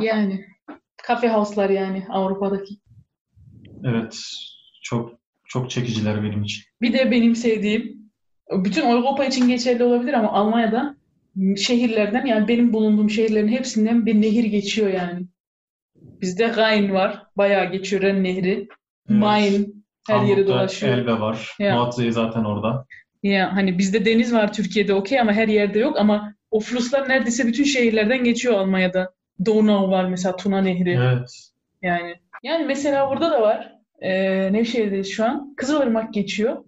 Yani. Kafe house'lar yani Avrupa'daki. Evet. Çok çok çekiciler benim için. Bir de benim sevdiğim, bütün Avrupa için geçerli olabilir ama Almanya'da şehirlerden yani benim bulunduğum şehirlerin hepsinden bir nehir geçiyor yani. Bizde Rhein var. Bayağı geçiyor Ren Nehri. Main her yeri Hamburg'da dolaşıyor. Elbe var. Ya. Muazzez zaten orada. Ya hani bizde deniz var Türkiye'de okey ama her yerde yok ama o fluslar neredeyse bütün şehirlerden geçiyor Almanya'da. Donau var mesela Tuna Nehri Evet. yani. Yani mesela burada da var. Ee, Nevşehir'deyiz şu an. Kızılırmak geçiyor.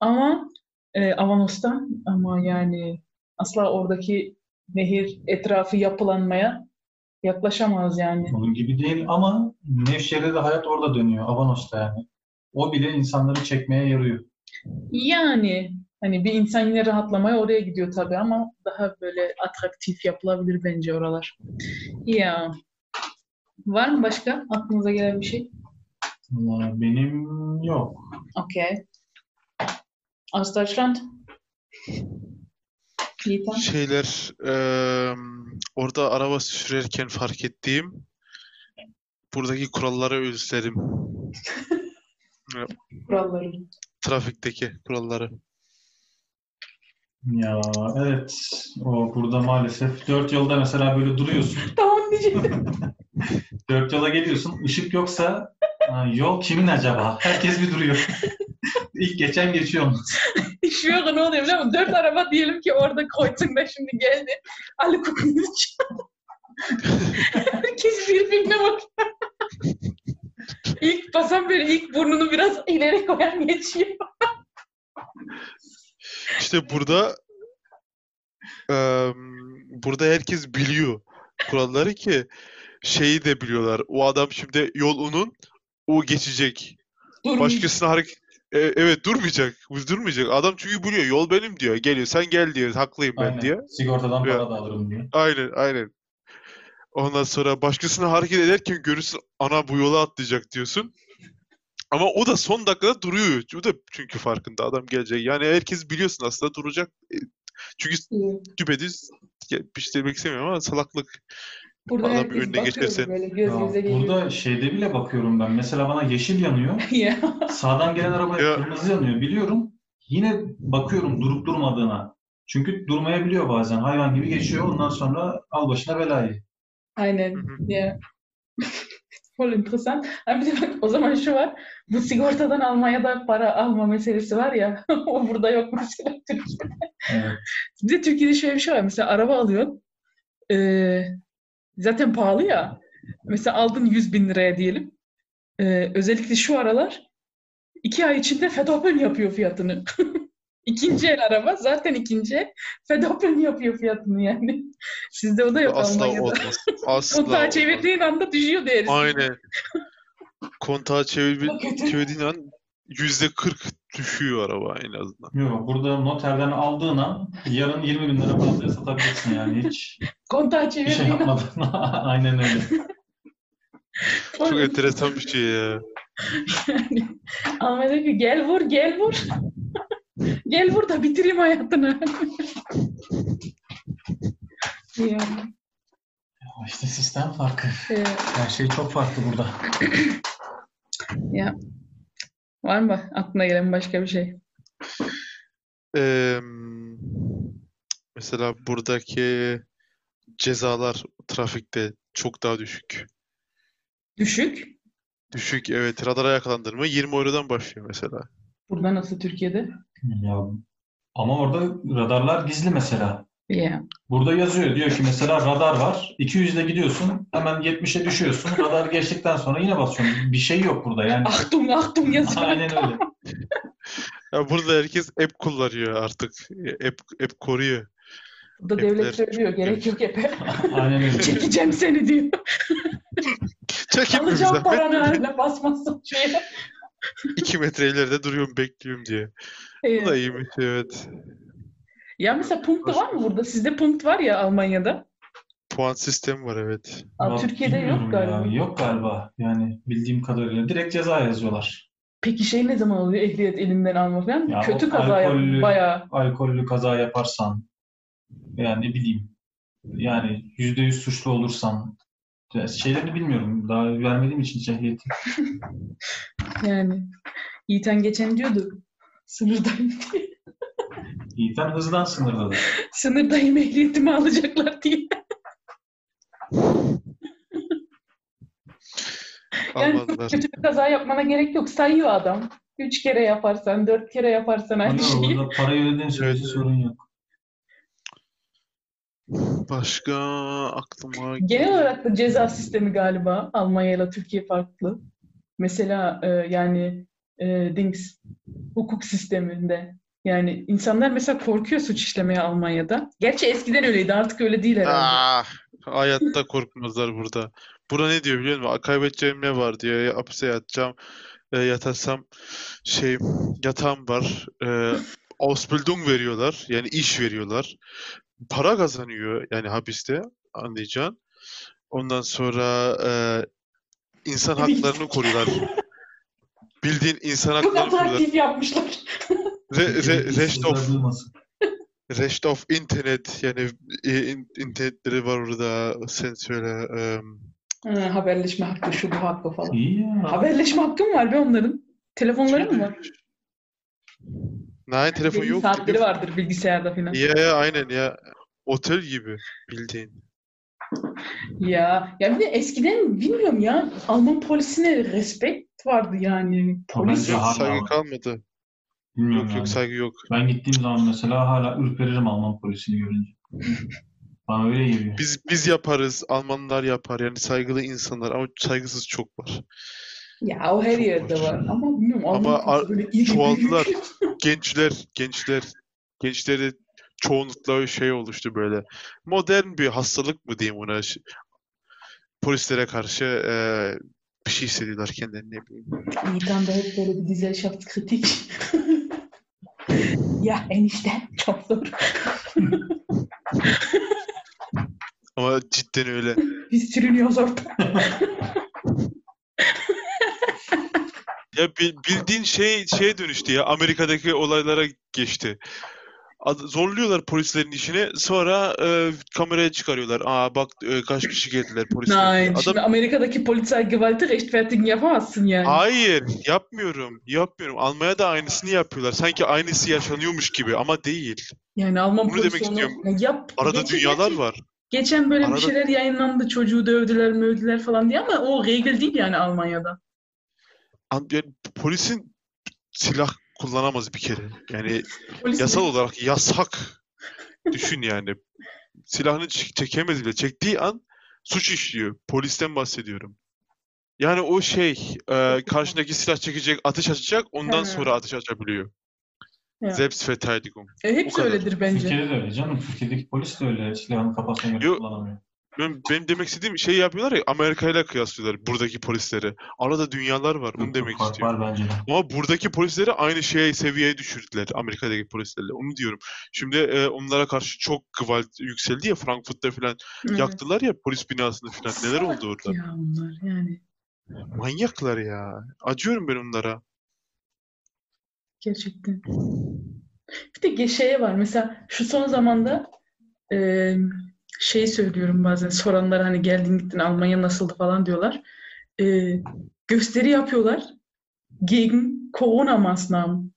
Ama e, Avanos'tan ama yani asla oradaki nehir etrafı yapılanmaya yaklaşamaz yani. Onun gibi değil ama Nevşehir'de de hayat orada dönüyor. Avanos'ta yani. O bile insanları çekmeye yarıyor. Yani hani bir insan yine rahatlamaya oraya gidiyor tabii ama daha böyle atraktif yapılabilir bence oralar. Ya. Var mı başka aklınıza gelen bir şey? Benim yok. Okay. Aus Deutschland? Yiğitan? Şeyler eee, orada araba sürerken fark ettiğim buradaki kuralları özlerim. Kuralları. Trafikteki kuralları. Ya evet. O burada maalesef dört yolda mesela böyle duruyorsun. Tamam. Dört yola geliyorsun. Işık yoksa ha, yol kimin acaba? Herkes bir duruyor. İlk geçen geçiyor. Şu an ne oluyor biliyor musun? Dört araba diyelim ki orada Kreuzing'de şimdi geldi. Ali Kukulic. Herkes birbirine bak. ilk basan böyle ilk burnunu biraz ileri koyan geçiyor. İşte burada eee, burada herkes biliyor kuralları ki şeyi de biliyorlar. O adam şimdi yol onun, o geçecek. Durmuş. Başkasına hareket E, evet durmayacak. Durmayacak. Adam çünkü biliyor yol benim diyor. Geliyor sen gel diyor. Haklıyım ben Aynen. diyor. Sigortadan Ya. para da alırım diye. Aynen aynen. Ondan sonra başkasına hareket ederken görürsün ana bu yola atlayacak diyorsun. Ama o da son dakikada duruyor. O da çünkü farkında adam gelecek. Yani herkes biliyorsun aslında duracak. E, Çünkü düpedüz demek istemiyorum ama salaklık. Burada Adam önüne geçerse. böyle Ya burada şeyde bile bakıyorum ben. Mesela bana yeşil yanıyor. ya. Sağdan gelen arabaya Ya. kırmızı yanıyor. Biliyorum. Yine bakıyorum durup durmadığına. Çünkü durmayabiliyor bazen. Hayvan gibi geçiyor. Ondan sonra al başına belayı. Aynen. Ya. Voll interessant. Ama bir de bak o zaman şu var. Bu sigortadan Almanya'da para alma meselesi var ya. o burada yok mesela Türkiye'de. Evet. Bir de Türkiye'de şöyle bir şey var. Mesela araba alıyorsun. Ee, zaten pahalı ya. Mesela aldın 100 bin liraya diyelim. Ee, özellikle şu aralar iki ay içinde Fedopel yapıyor fiyatını. ikinci el araba zaten ikinci el Fedopel yapıyor fiyatını yani. Sizde o da yok Asla Almanya'da. olmaz. Asla Kontağı çevirdiğin anda düşüyor değeri. Aynen. Kontağı çevir, çevirdiğin an yüzde 40 düşüyor araba en azından. Yok burada noterden aldığın an yarın 20 bin lira fazlaya satabilirsin yani hiç Kontağı bir şey çevirdiğin anda. yapmadan. Aynen öyle. Çok enteresan bir şey ya. Yani diyor ki gel vur gel vur. gel vur da bitireyim hayatını. ya, İşte sistem farkı. e, Her şey çok farklı burada. ya. Var mı aklına gelen başka bir şey? Eee, mesela buradaki cezalar trafikte çok daha düşük. Düşük. Düşük evet radara yakalandırma 20 eurodan başlıyor mesela. Burada nasıl Türkiye'de? Ya, ama orada radarlar gizli mesela. Ya. Burada yazıyor diyor ki mesela radar var. 200'de gidiyorsun hemen 70'e düşüyorsun. Radar geçtikten sonra yine basıyorsun. Bir şey yok burada yani. Achtung Achtung yazıyor. Aynen öyle. Ya burada herkes app kullanıyor artık. App, app koruyor. Burada devlet Hepler- söylüyor gerek yok epe. Aynen öyle. Çekeceğim seni diyor. Çekin bir Alacağım paranı haline basmazsın şeye. 2 metre ileride duruyorum bekliyorum diye. Bu da iyiymiş evet. Ya mesela punkt var mı burada? Sizde punkt var ya Almanya'da. Puan sistemi var evet. Aa, Vallahi Türkiye'de yok galiba. ya. Yok galiba. Yani bildiğim kadarıyla direkt ceza yazıyorlar. Peki şey ne zaman oluyor ehliyet elinden alma falan? Ya Kötü o kaza yap alkollü- bayağı. Alkollü kaza yaparsan veya ne bileyim yani %100 suçlu olursan ya şeylerini bilmiyorum. Daha vermediğim için hiç ehliyeti. Yani Yiğiten geçen diyordu sınırdayım diye. Yiğiten hızdan sınırdadır. Sınırdayım ehliyetimi alacaklar diye. Yani kötü bir kaza yapmana gerek yok. Sayıyor adam. Üç kere yaparsan, dört kere yaparsan aynı Ama şeyi. burada parayı ödediğin sürece Evet. sorun yok. Başka aklıma Genel olarak da ceza sistemi galiba Almanya ile Türkiye farklı. Mesela e, yani e, Dings hukuk sisteminde yani insanlar mesela korkuyor suç işlemeye Almanya'da. Gerçi eskiden öyleydi artık öyle değil herhalde. Ah, hayatta korkmazlar burada. Bura ne diyor biliyor musun? Kaybedeceğim ne var diyor. Ya hapise yatacağım. E, yatarsam şey yatağım var. E, Ausbildung veriyorlar. Yani iş veriyorlar. Para kazanıyor yani hapiste anlayacağın. Ondan sonra e, insan haklarını koruyorlar. Bildiğin insan Çok haklarını koruyorlar. atraktif yapmışlar. Re, re, rest of. Rest of internet yani e, in- internetleri var orada sen söyle em, Ha, haberleşme hakkı, şu bu hakkı falan. İyi ya. Haberleşme hakkı mı var be onların? Telefonları mı var? Nein telefon yok saatleri vardır bilgisayarda falan. Ya ya aynen ya otel gibi bildiğin. Ya, ya bir de eskiden bilmiyorum ya Alman polisine respekt vardı yani. Polis bence saygı kalmadı. Bilmiyorum Yok yani. yok saygı yok. Ben gittiğim zaman mesela hala ürperirim Alman polisini görünce. Bana öyle geliyor. Biz biz yaparız, Almanlar yapar yani saygılı insanlar ama saygısız çok var. ya o her Çok yerde var. var ama bilmiyorum Ama Alman polisi ar- böyle çoğaldılar. Gençler, gençler, gençleri çoğunlukla şey oluştu böyle. Modern bir hastalık mı diyeyim ona. Polislere karşı eee, bir şey hissediyorlar kendilerini ne bileyim. De hep böyle bir Gesellschaftskritik. ya enişte çok zor. Ama cidden öyle. Biz sürünüyoruz orada. Ya bi- bildiğin şey şeye dönüştü ya. Amerika'daki olaylara geçti. Zorluyorlar polislerin işini. Sonra e, kameraya çıkarıyorlar. Aa bak e, kaç kişi geldiler polisler. Nein, Adam şimdi Amerika'daki Polizeigewalt'ı rechtfertigen yapamazsın yani. hayır yapmıyorum. Yapmıyorum. Almanya'da aynısını yapıyorlar. Sanki aynısı yaşanıyormuş gibi ama değil. Yani Alman Bunu demek istiyorum. Ya yap. Arada geçen- dünyalar var. Geçen böyle bir Arada- şeyler yayınlandı. Çocuğu dövdüler, mövdüler falan diye ama o regel değil yani Almanya'da. An- yani polisin silah kullanamaz bir kere. Yani Polis yasal olarak yasak. Düşün yani. Silahını çekemez bile. Çektiği an suç işliyor. Polisten bahsediyorum. Yani o şey, e, karşındaki silah çekecek, ateş açacak, ondan He. sonra ateş açabiliyor. Ya. Selbstverteidigung. E, hepsi öyledir bence. Türkiye'de de öyle canım. Türkiye'deki polis de öyle silahını kafasına göre kullanamıyor. Benim, benim demek istediğim şey yapıyorlar ya, Amerika ile kıyaslıyorlar buradaki polisleri. Arada dünyalar var, onu Yok, demek fark istiyorum. var bence de. Ama buradaki polisleri aynı şeye seviyeye düşürdüler Amerika'daki polislerle. Onu diyorum. Şimdi e, onlara karşı çok gıvalt yükseldi ya Frankfurt'ta falan Evet. yaktılar ya polis binasını falan. Neler Salak oldu orada? Ya onlar yani. Manyaklar ya. Acıyorum ben onlara. Gerçekten. Bir de ge- şeye var. Mesela şu son zamanda e, şey söylüyorum bazen soranlar hani geldin gittin Almanya nasıldı falan diyorlar. E, gösteri yapıyorlar. Gegen Corona Maßnahmen.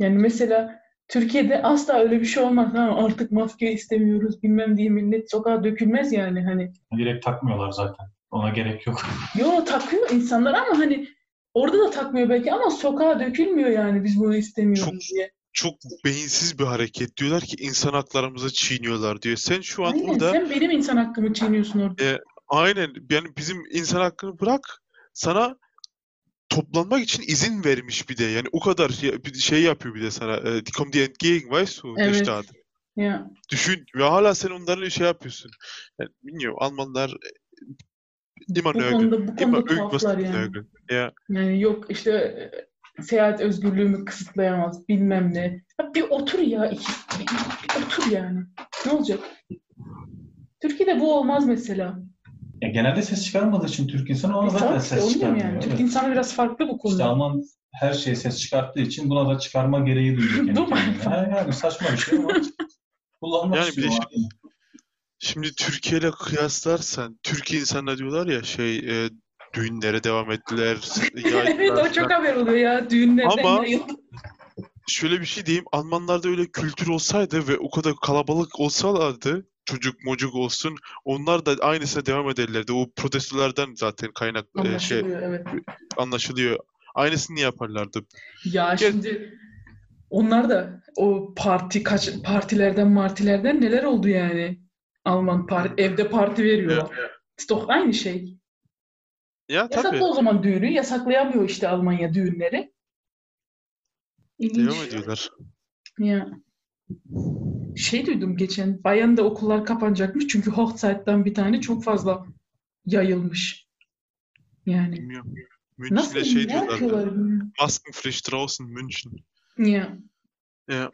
Yani mesela Türkiye'de asla öyle bir şey olmaz. Ha, artık maske istemiyoruz bilmem diye millet sokağa dökülmez yani hani. Direkt takmıyorlar zaten. Ona gerek yok. Yo takıyor insanlar ama hani orada da takmıyor belki ama sokağa dökülmüyor yani biz bunu istemiyoruz Çok- diye. Çok beyinsiz bir hareket. Diyorlar ki insan haklarımızı çiğniyorlar diyor. Sen şu an Aynen orada sen benim insan hakkımı çiğniyorsun orada. aynen yani bizim insan hakkını bırak sana toplanmak için izin vermiş bir de. Yani o kadar şey, bir şey yapıyor bir de sana. E, die kommen dir entgegen, weißt du, Evet. Staat. Ya Düşün ve hala sen onların şey yapıyorsun. Yani bilmiyorum Almanlar immer bu nörgeln. konuda bu Immer konuda irgendwas tuhaflar yani. Ja. Yani yok işte e, seyahat özgürlüğümü kısıtlayamaz bilmem ne. Ya bir otur ya iki, bir, bir otur yani. Ne olacak? Türkiye'de bu olmaz mesela. Ya genelde ses çıkarmadığı için Türk insanı ona E, zaten ses çıkarmıyor. yani. Evet. Türk insanı biraz farklı bu İşte konuda. Alman her şeye ses çıkarttığı için buna da çıkarma gereği duyuyor kendi Değil mi? kendine. Ha, Yani saçma bir şey ama kullanmak Yani bir de şimdi- Şimdi Türkiye ile kıyaslarsan Türkiye insanlar diyorlar ya şey e, düğünlere devam ettiler. evet o çok haber oluyor ya düğünlerden Ama- yayıldı. Şöyle bir şey diyeyim. Almanlarda öyle kültür olsaydı ve o kadar kalabalık olsalardı çocuk mocuk olsun onlar da aynısına devam ederlerdi. O protestolardan zaten kaynak e, şey Anlaşılıyor evet. anlaşılıyor. Aynısını yaparlardı. Ya Gel- şimdi onlar da o parti kaç partilerden martilerden neler oldu yani? Alman parti evde parti veriyor. Ist doch aynı şey. Ya tabii. Yasaklı o zaman düğünü. Yasaklayamıyor işte Almanya düğünleri. İlginç. Devam ediyorlar. Ya. Şey duydum geçen. Bayern'de okullar kapanacakmış. Çünkü Hochzeit'ten bir tane çok fazla yayılmış. Yani. Bilmiyorum. Nasıl München'e şey ne bilmiyorum. Maskenpflicht draußen München. Ya. Ya.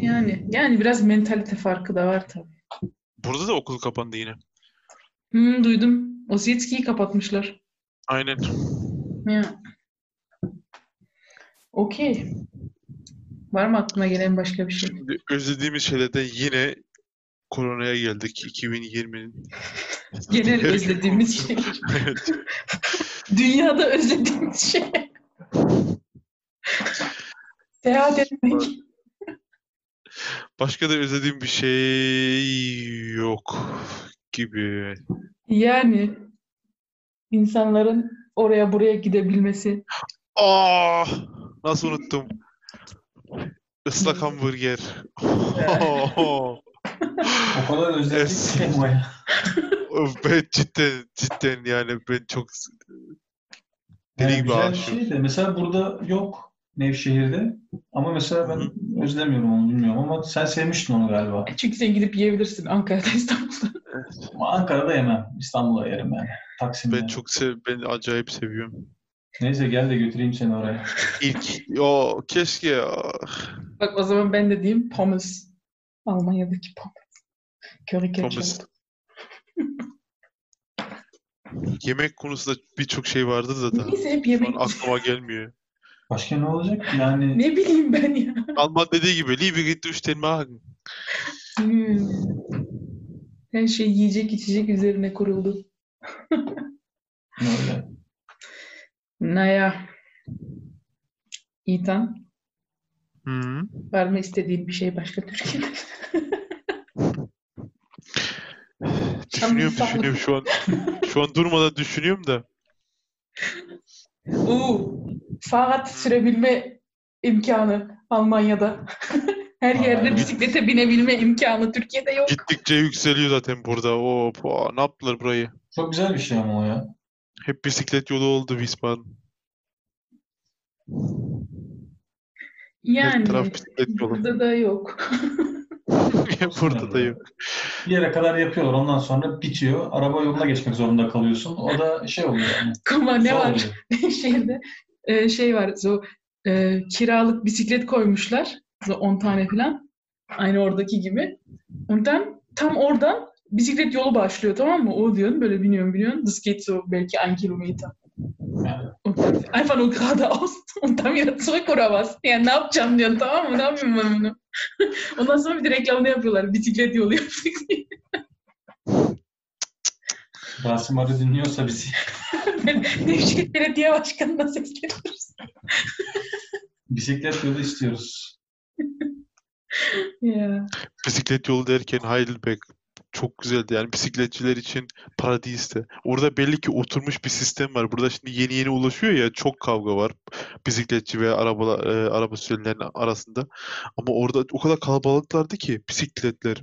Yani. Yani biraz mentalite farkı da var tabii. Burada da okul kapandı yine. Hmm, duydum. Osiyetski'yi kapatmışlar. Aynen. Ya. Okey. Var mı aklına gelen başka bir şey? Şimdi özlediğimiz şeylerden yine koronaya geldik 2020'nin. Genel özlediğimiz şey. Evet. Dünyada özlediğimiz şey. Seyahat etmek. Başka da özlediğim bir şey yok gibi. Yani insanların oraya buraya gidebilmesi. Aa, Ah! nasıl unuttum? Islak hamburger. O kadar özledik ki ben cidden cidden yani ben çok deli Yani gibi güzel bir aşığım. şey de mesela burada yok Nevşehir'de ama mesela ben özlemiyorum onu bilmiyorum ama sen sevmiştin onu galiba. Çünkü sen gidip yiyebilirsin Ankara'da, İstanbul'da. Ama Ankara'da yemem. İstanbul'da yerim yani. Taksim'de. Ben çok sev ben acayip seviyorum. Neyse gel de götüreyim seni oraya. İlk o keşke ah, Bak o zaman ben de diyeyim pommes. Almanya'daki pommes. Curry ketchup. Pommes. yemek konusunda birçok şey vardır da da Neyse hep şu an yemek. aklıma gelmiyor. Başka ne olacak? Yani Ne bileyim ben ya. Alman dediği gibi Liebe geht durch den Magen. Hmm. Her şey yiyecek içecek üzerine kuruldu. öyle. Naya. Ethan, Hı. var mı istediğin bir şey başka Türkiye'de? Düşünüyorum düşünüyorum şu an. Şu an durmadan düşünüyorum da. Oo, Fahrrad sürebilme imkanı Almanya'da. Her yerde Aa. bisiklete binebilme imkanı Türkiye'de yok. Gittikçe yükseliyor zaten burada. Hop, aa, ne yaptılar burayı? Çok güzel bir şey ama o ya. Hep bisiklet yolu oldu Wiesbaden. Her Yani taraf bisiklet yolu. burada da yok. Burada da yok. Bir yere kadar yapıyorlar. Ondan sonra bitiyor. Araba yoluna geçmek zorunda kalıyorsun. O da şey oluyor yani. Ama ne zor var şeyde e, şey var so, e, kiralık bisiklet koymuşlar. So 10 tane falan. Aynı oradaki gibi. Ondan tam oradan bisiklet yolu başlıyor tamam mı? O diyorsun böyle biniyorsun biniyorsun. Das geht so belki ein Kilometer. Einfach nur geradeaus und dann wieder zurück oder was? Yani ne yapacağım diyorsun tamam mı? Ne yapayım ben bunu? Ondan sonra bir de reklamını yapıyorlar. Bisiklet yolu yaptık diye. Rasim Arı dinliyorsa bizi. Nevşehir Belediye Başkanı'na sesleniyoruz. Bisiklet yolu istiyoruz. Ya. Bisiklet yolu derken Heidelberg çok güzeldi. Yani bisikletçiler için paradisti. Orada belli ki oturmuş bir sistem var. Burada şimdi yeni yeni ulaşıyor ya çok kavga var. Bisikletçi ve araba, e, araba sürücülerinin arasında. Ama orada o kadar kalabalıklardı ki bisikletler.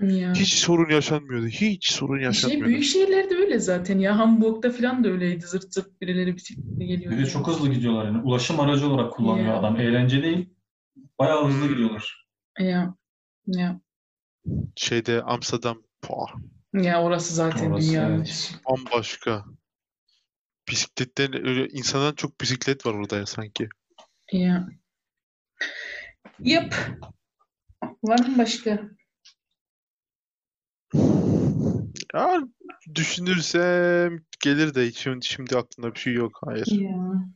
Ya. Hiç sorun yaşanmıyordu. Hiç sorun Şey, yaşanmıyordu. büyük şehirlerde öyle zaten ya. Hamburg'da falan da öyleydi. Zırt zırt birileri bisikletle geliyor. Bir de çok hızlı gidiyorlar yani. Ulaşım aracı olarak kullanıyor Ya. adam. Eğlence değil. Bayağı hızlı Hmm. gidiyorlar. Ya. Ya. Şeyde Amsterdam pah, Ya orası zaten Orası, dünyanın evet. bambaşka. Bisikletten öyle insandan çok bisiklet var orada ya sanki. Ya. Yap. Var mı başka? Ya düşünürsem gelir de şimdi, şimdi aklımda bir şey yok. Hayır. Ya.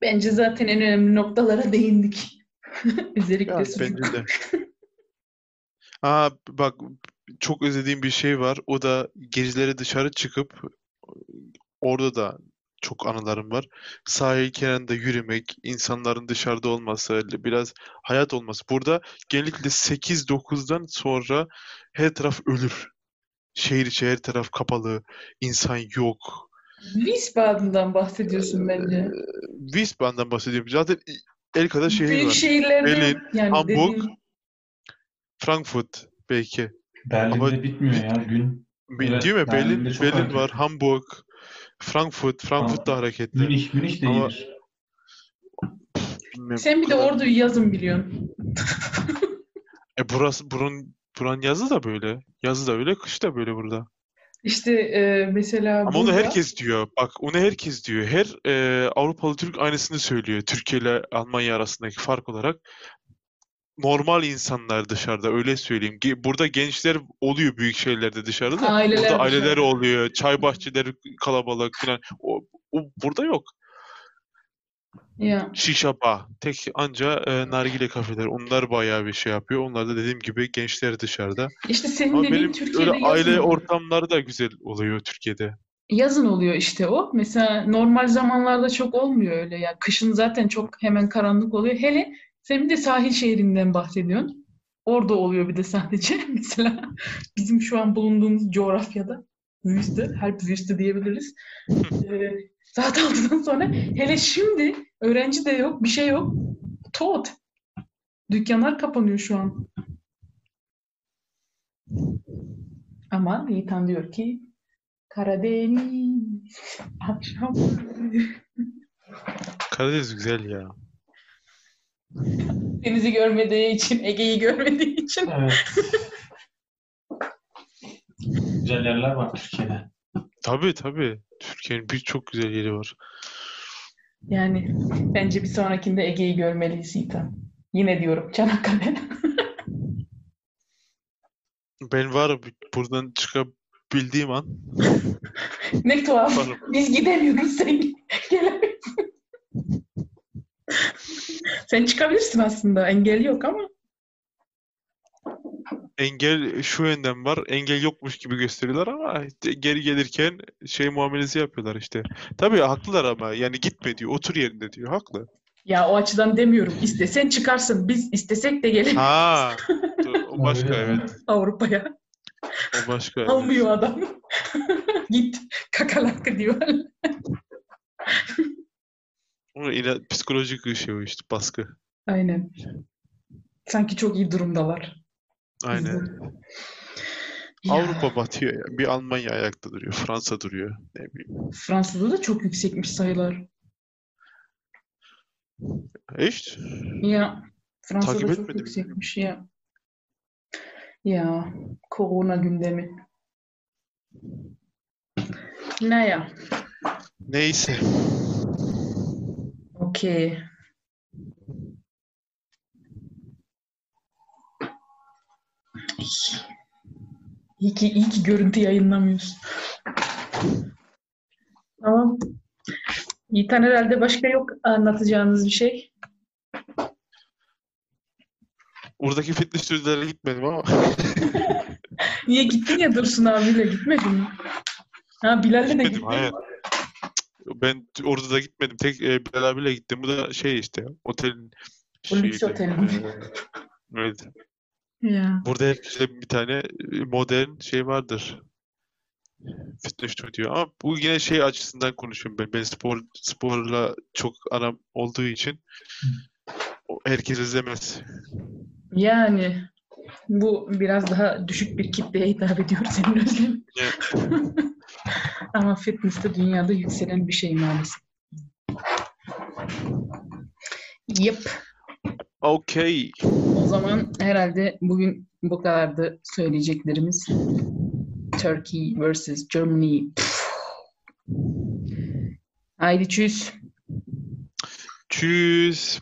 Bence zaten en önemli noktalara değindik. Özellikle Ya bence de. Aa bak çok özlediğim bir şey var. O da geceleri dışarı çıkıp orada da çok anılarım var. Sahil kenarında yürümek, insanların dışarıda olması, biraz hayat olması. Burada genellikle 8-9'dan sonra her taraf ölür. Şehir içi her taraf kapalı, insan yok. Wiesbaden'dan bahsediyorsun bence. Wiesbaden'dan bahsediyorum. Zaten el kadar şehir Büyük var. şehirlerde Berlin, yani Hamburg, dediğin- Frankfurt belki. Berlin'de Ama- bitmiyor ya gün. Bi- Evet, Değil mi? Berlin, Berlin hareket var. Hamburg, Frankfurt, Frankfurt da hareketli. Münih, Münih de Ama- iyidir. Bilmiyorum, Sen bir de kadar- orduyu yazın biliyorsun. E burası burun buran yazı da böyle. Yazı da öyle, kış da böyle burada. İşte e, mesela Ama onu burada- herkes diyor. Bak onu herkes diyor. Her e, Avrupalı Türk aynısını söylüyor. Türkiye ile Almanya arasındaki fark olarak. Normal insanlar dışarıda öyle söyleyeyim. Burada gençler oluyor büyük şehirlerde dışarıda. da. Aileler Burada aileler dışarıda. oluyor. Çay bahçeleri kalabalık falan. O, o burada yok. Ya. Şişa. Tek anca e, nargile kafeler. Onlar bayağı bir şey yapıyor. Onlar da dediğim gibi gençler dışarıda. İşte senin Ama dediğin benim Türkiye'de öyle aile yazın, ortamları da güzel oluyor Türkiye'de. yazın oluyor işte o. Mesela normal zamanlarda çok olmuyor öyle ya. Kışın zaten çok hemen karanlık oluyor. Hele sen bir de sahil şehrinden bahsediyorsun. Orada oluyor bir de sadece. Mesela bizim şu an bulunduğumuz coğrafyada Wüste, Harp Wüste diyebiliriz. Ee, saat 6'dan sonra hele şimdi öğrenci de yok, bir şey yok. Tot. Dükkanlar kapanıyor şu an. Ama Yiğitan diyor ki Karadeniz akşam Karadeniz güzel ya. denizi görmediği için, Ege'yi görmediği için. Evet. Güzel yerler var Türkiye'de. Tabii tabii. Türkiye'nin birçok güzel yeri var. Yani bence bir sonrakinde Ege'yi görmeliyiz Yiğitan. Yine diyorum Çanakkale. Ben var buradan çıkabildiğim an ne tuhaf. varım. Biz gidemiyoruz sen gelemezsin. Sen çıkabilirsin aslında. Engel yok ama. Engel şu yönden var. Engel yokmuş gibi gösteriyorlar ama geri gelirken şey muamelesi yapıyorlar işte. Tabii haklılar ama yani gitme diyor. Otur yerinde diyor. Haklı. Ya o açıdan demiyorum. İstesen çıkarsın. Biz istesek de gelemeyiz Ha. dur, O başka evet. Avrupa'ya. O başka evet. Almıyor adam. Git kakalak diyor. Ama yine psikolojik şey o işte baskı. Aynen. Sanki çok iyi durumdalar. Aynen. Ya, Avrupa batıyor ya. Bir Almanya ayakta duruyor. Fransa duruyor. Ne bileyim. Fransa'da da çok yüksekmiş sayılar. E işte. Ya Fransa'da Takip çok yüksekmiş ya. Ya korona gündemi. Naja, Neyse. Okey. İyi ki, iyi ki görüntü yayınlamıyoruz. Tamam. Yiğitan herhalde başka yok anlatacağınız bir şey. Oradaki fitness stüdyolara gitmedim ama. Niye gittin ya Dursun abiyle gitmedin mi? Ha Bilal'le de Gitmedim, hayır. Ben orada da gitmedim. Tek e, Bilal abiyle gittim. Bu da şey işte otelin Bu lüks şeydi. otelin. Ee, Evet. Ya. Burada herkese bir tane e, modern şey vardır. Fitness stüdyo. Ama bu yine şey açısından konuşuyorum ben. Ben spor sporla çok aram olduğu için o herkes izlemez. Yani bu biraz daha düşük bir kitleye hitap ediyor senin özlemin. Ya, Ama fitness de dünyada yükselen bir şey maalesef. Yep. Okey. O zaman herhalde bugün bu kadardı söyleyeceklerimiz. Turkey vs. Germany. Haydi tschüss. Tschüss.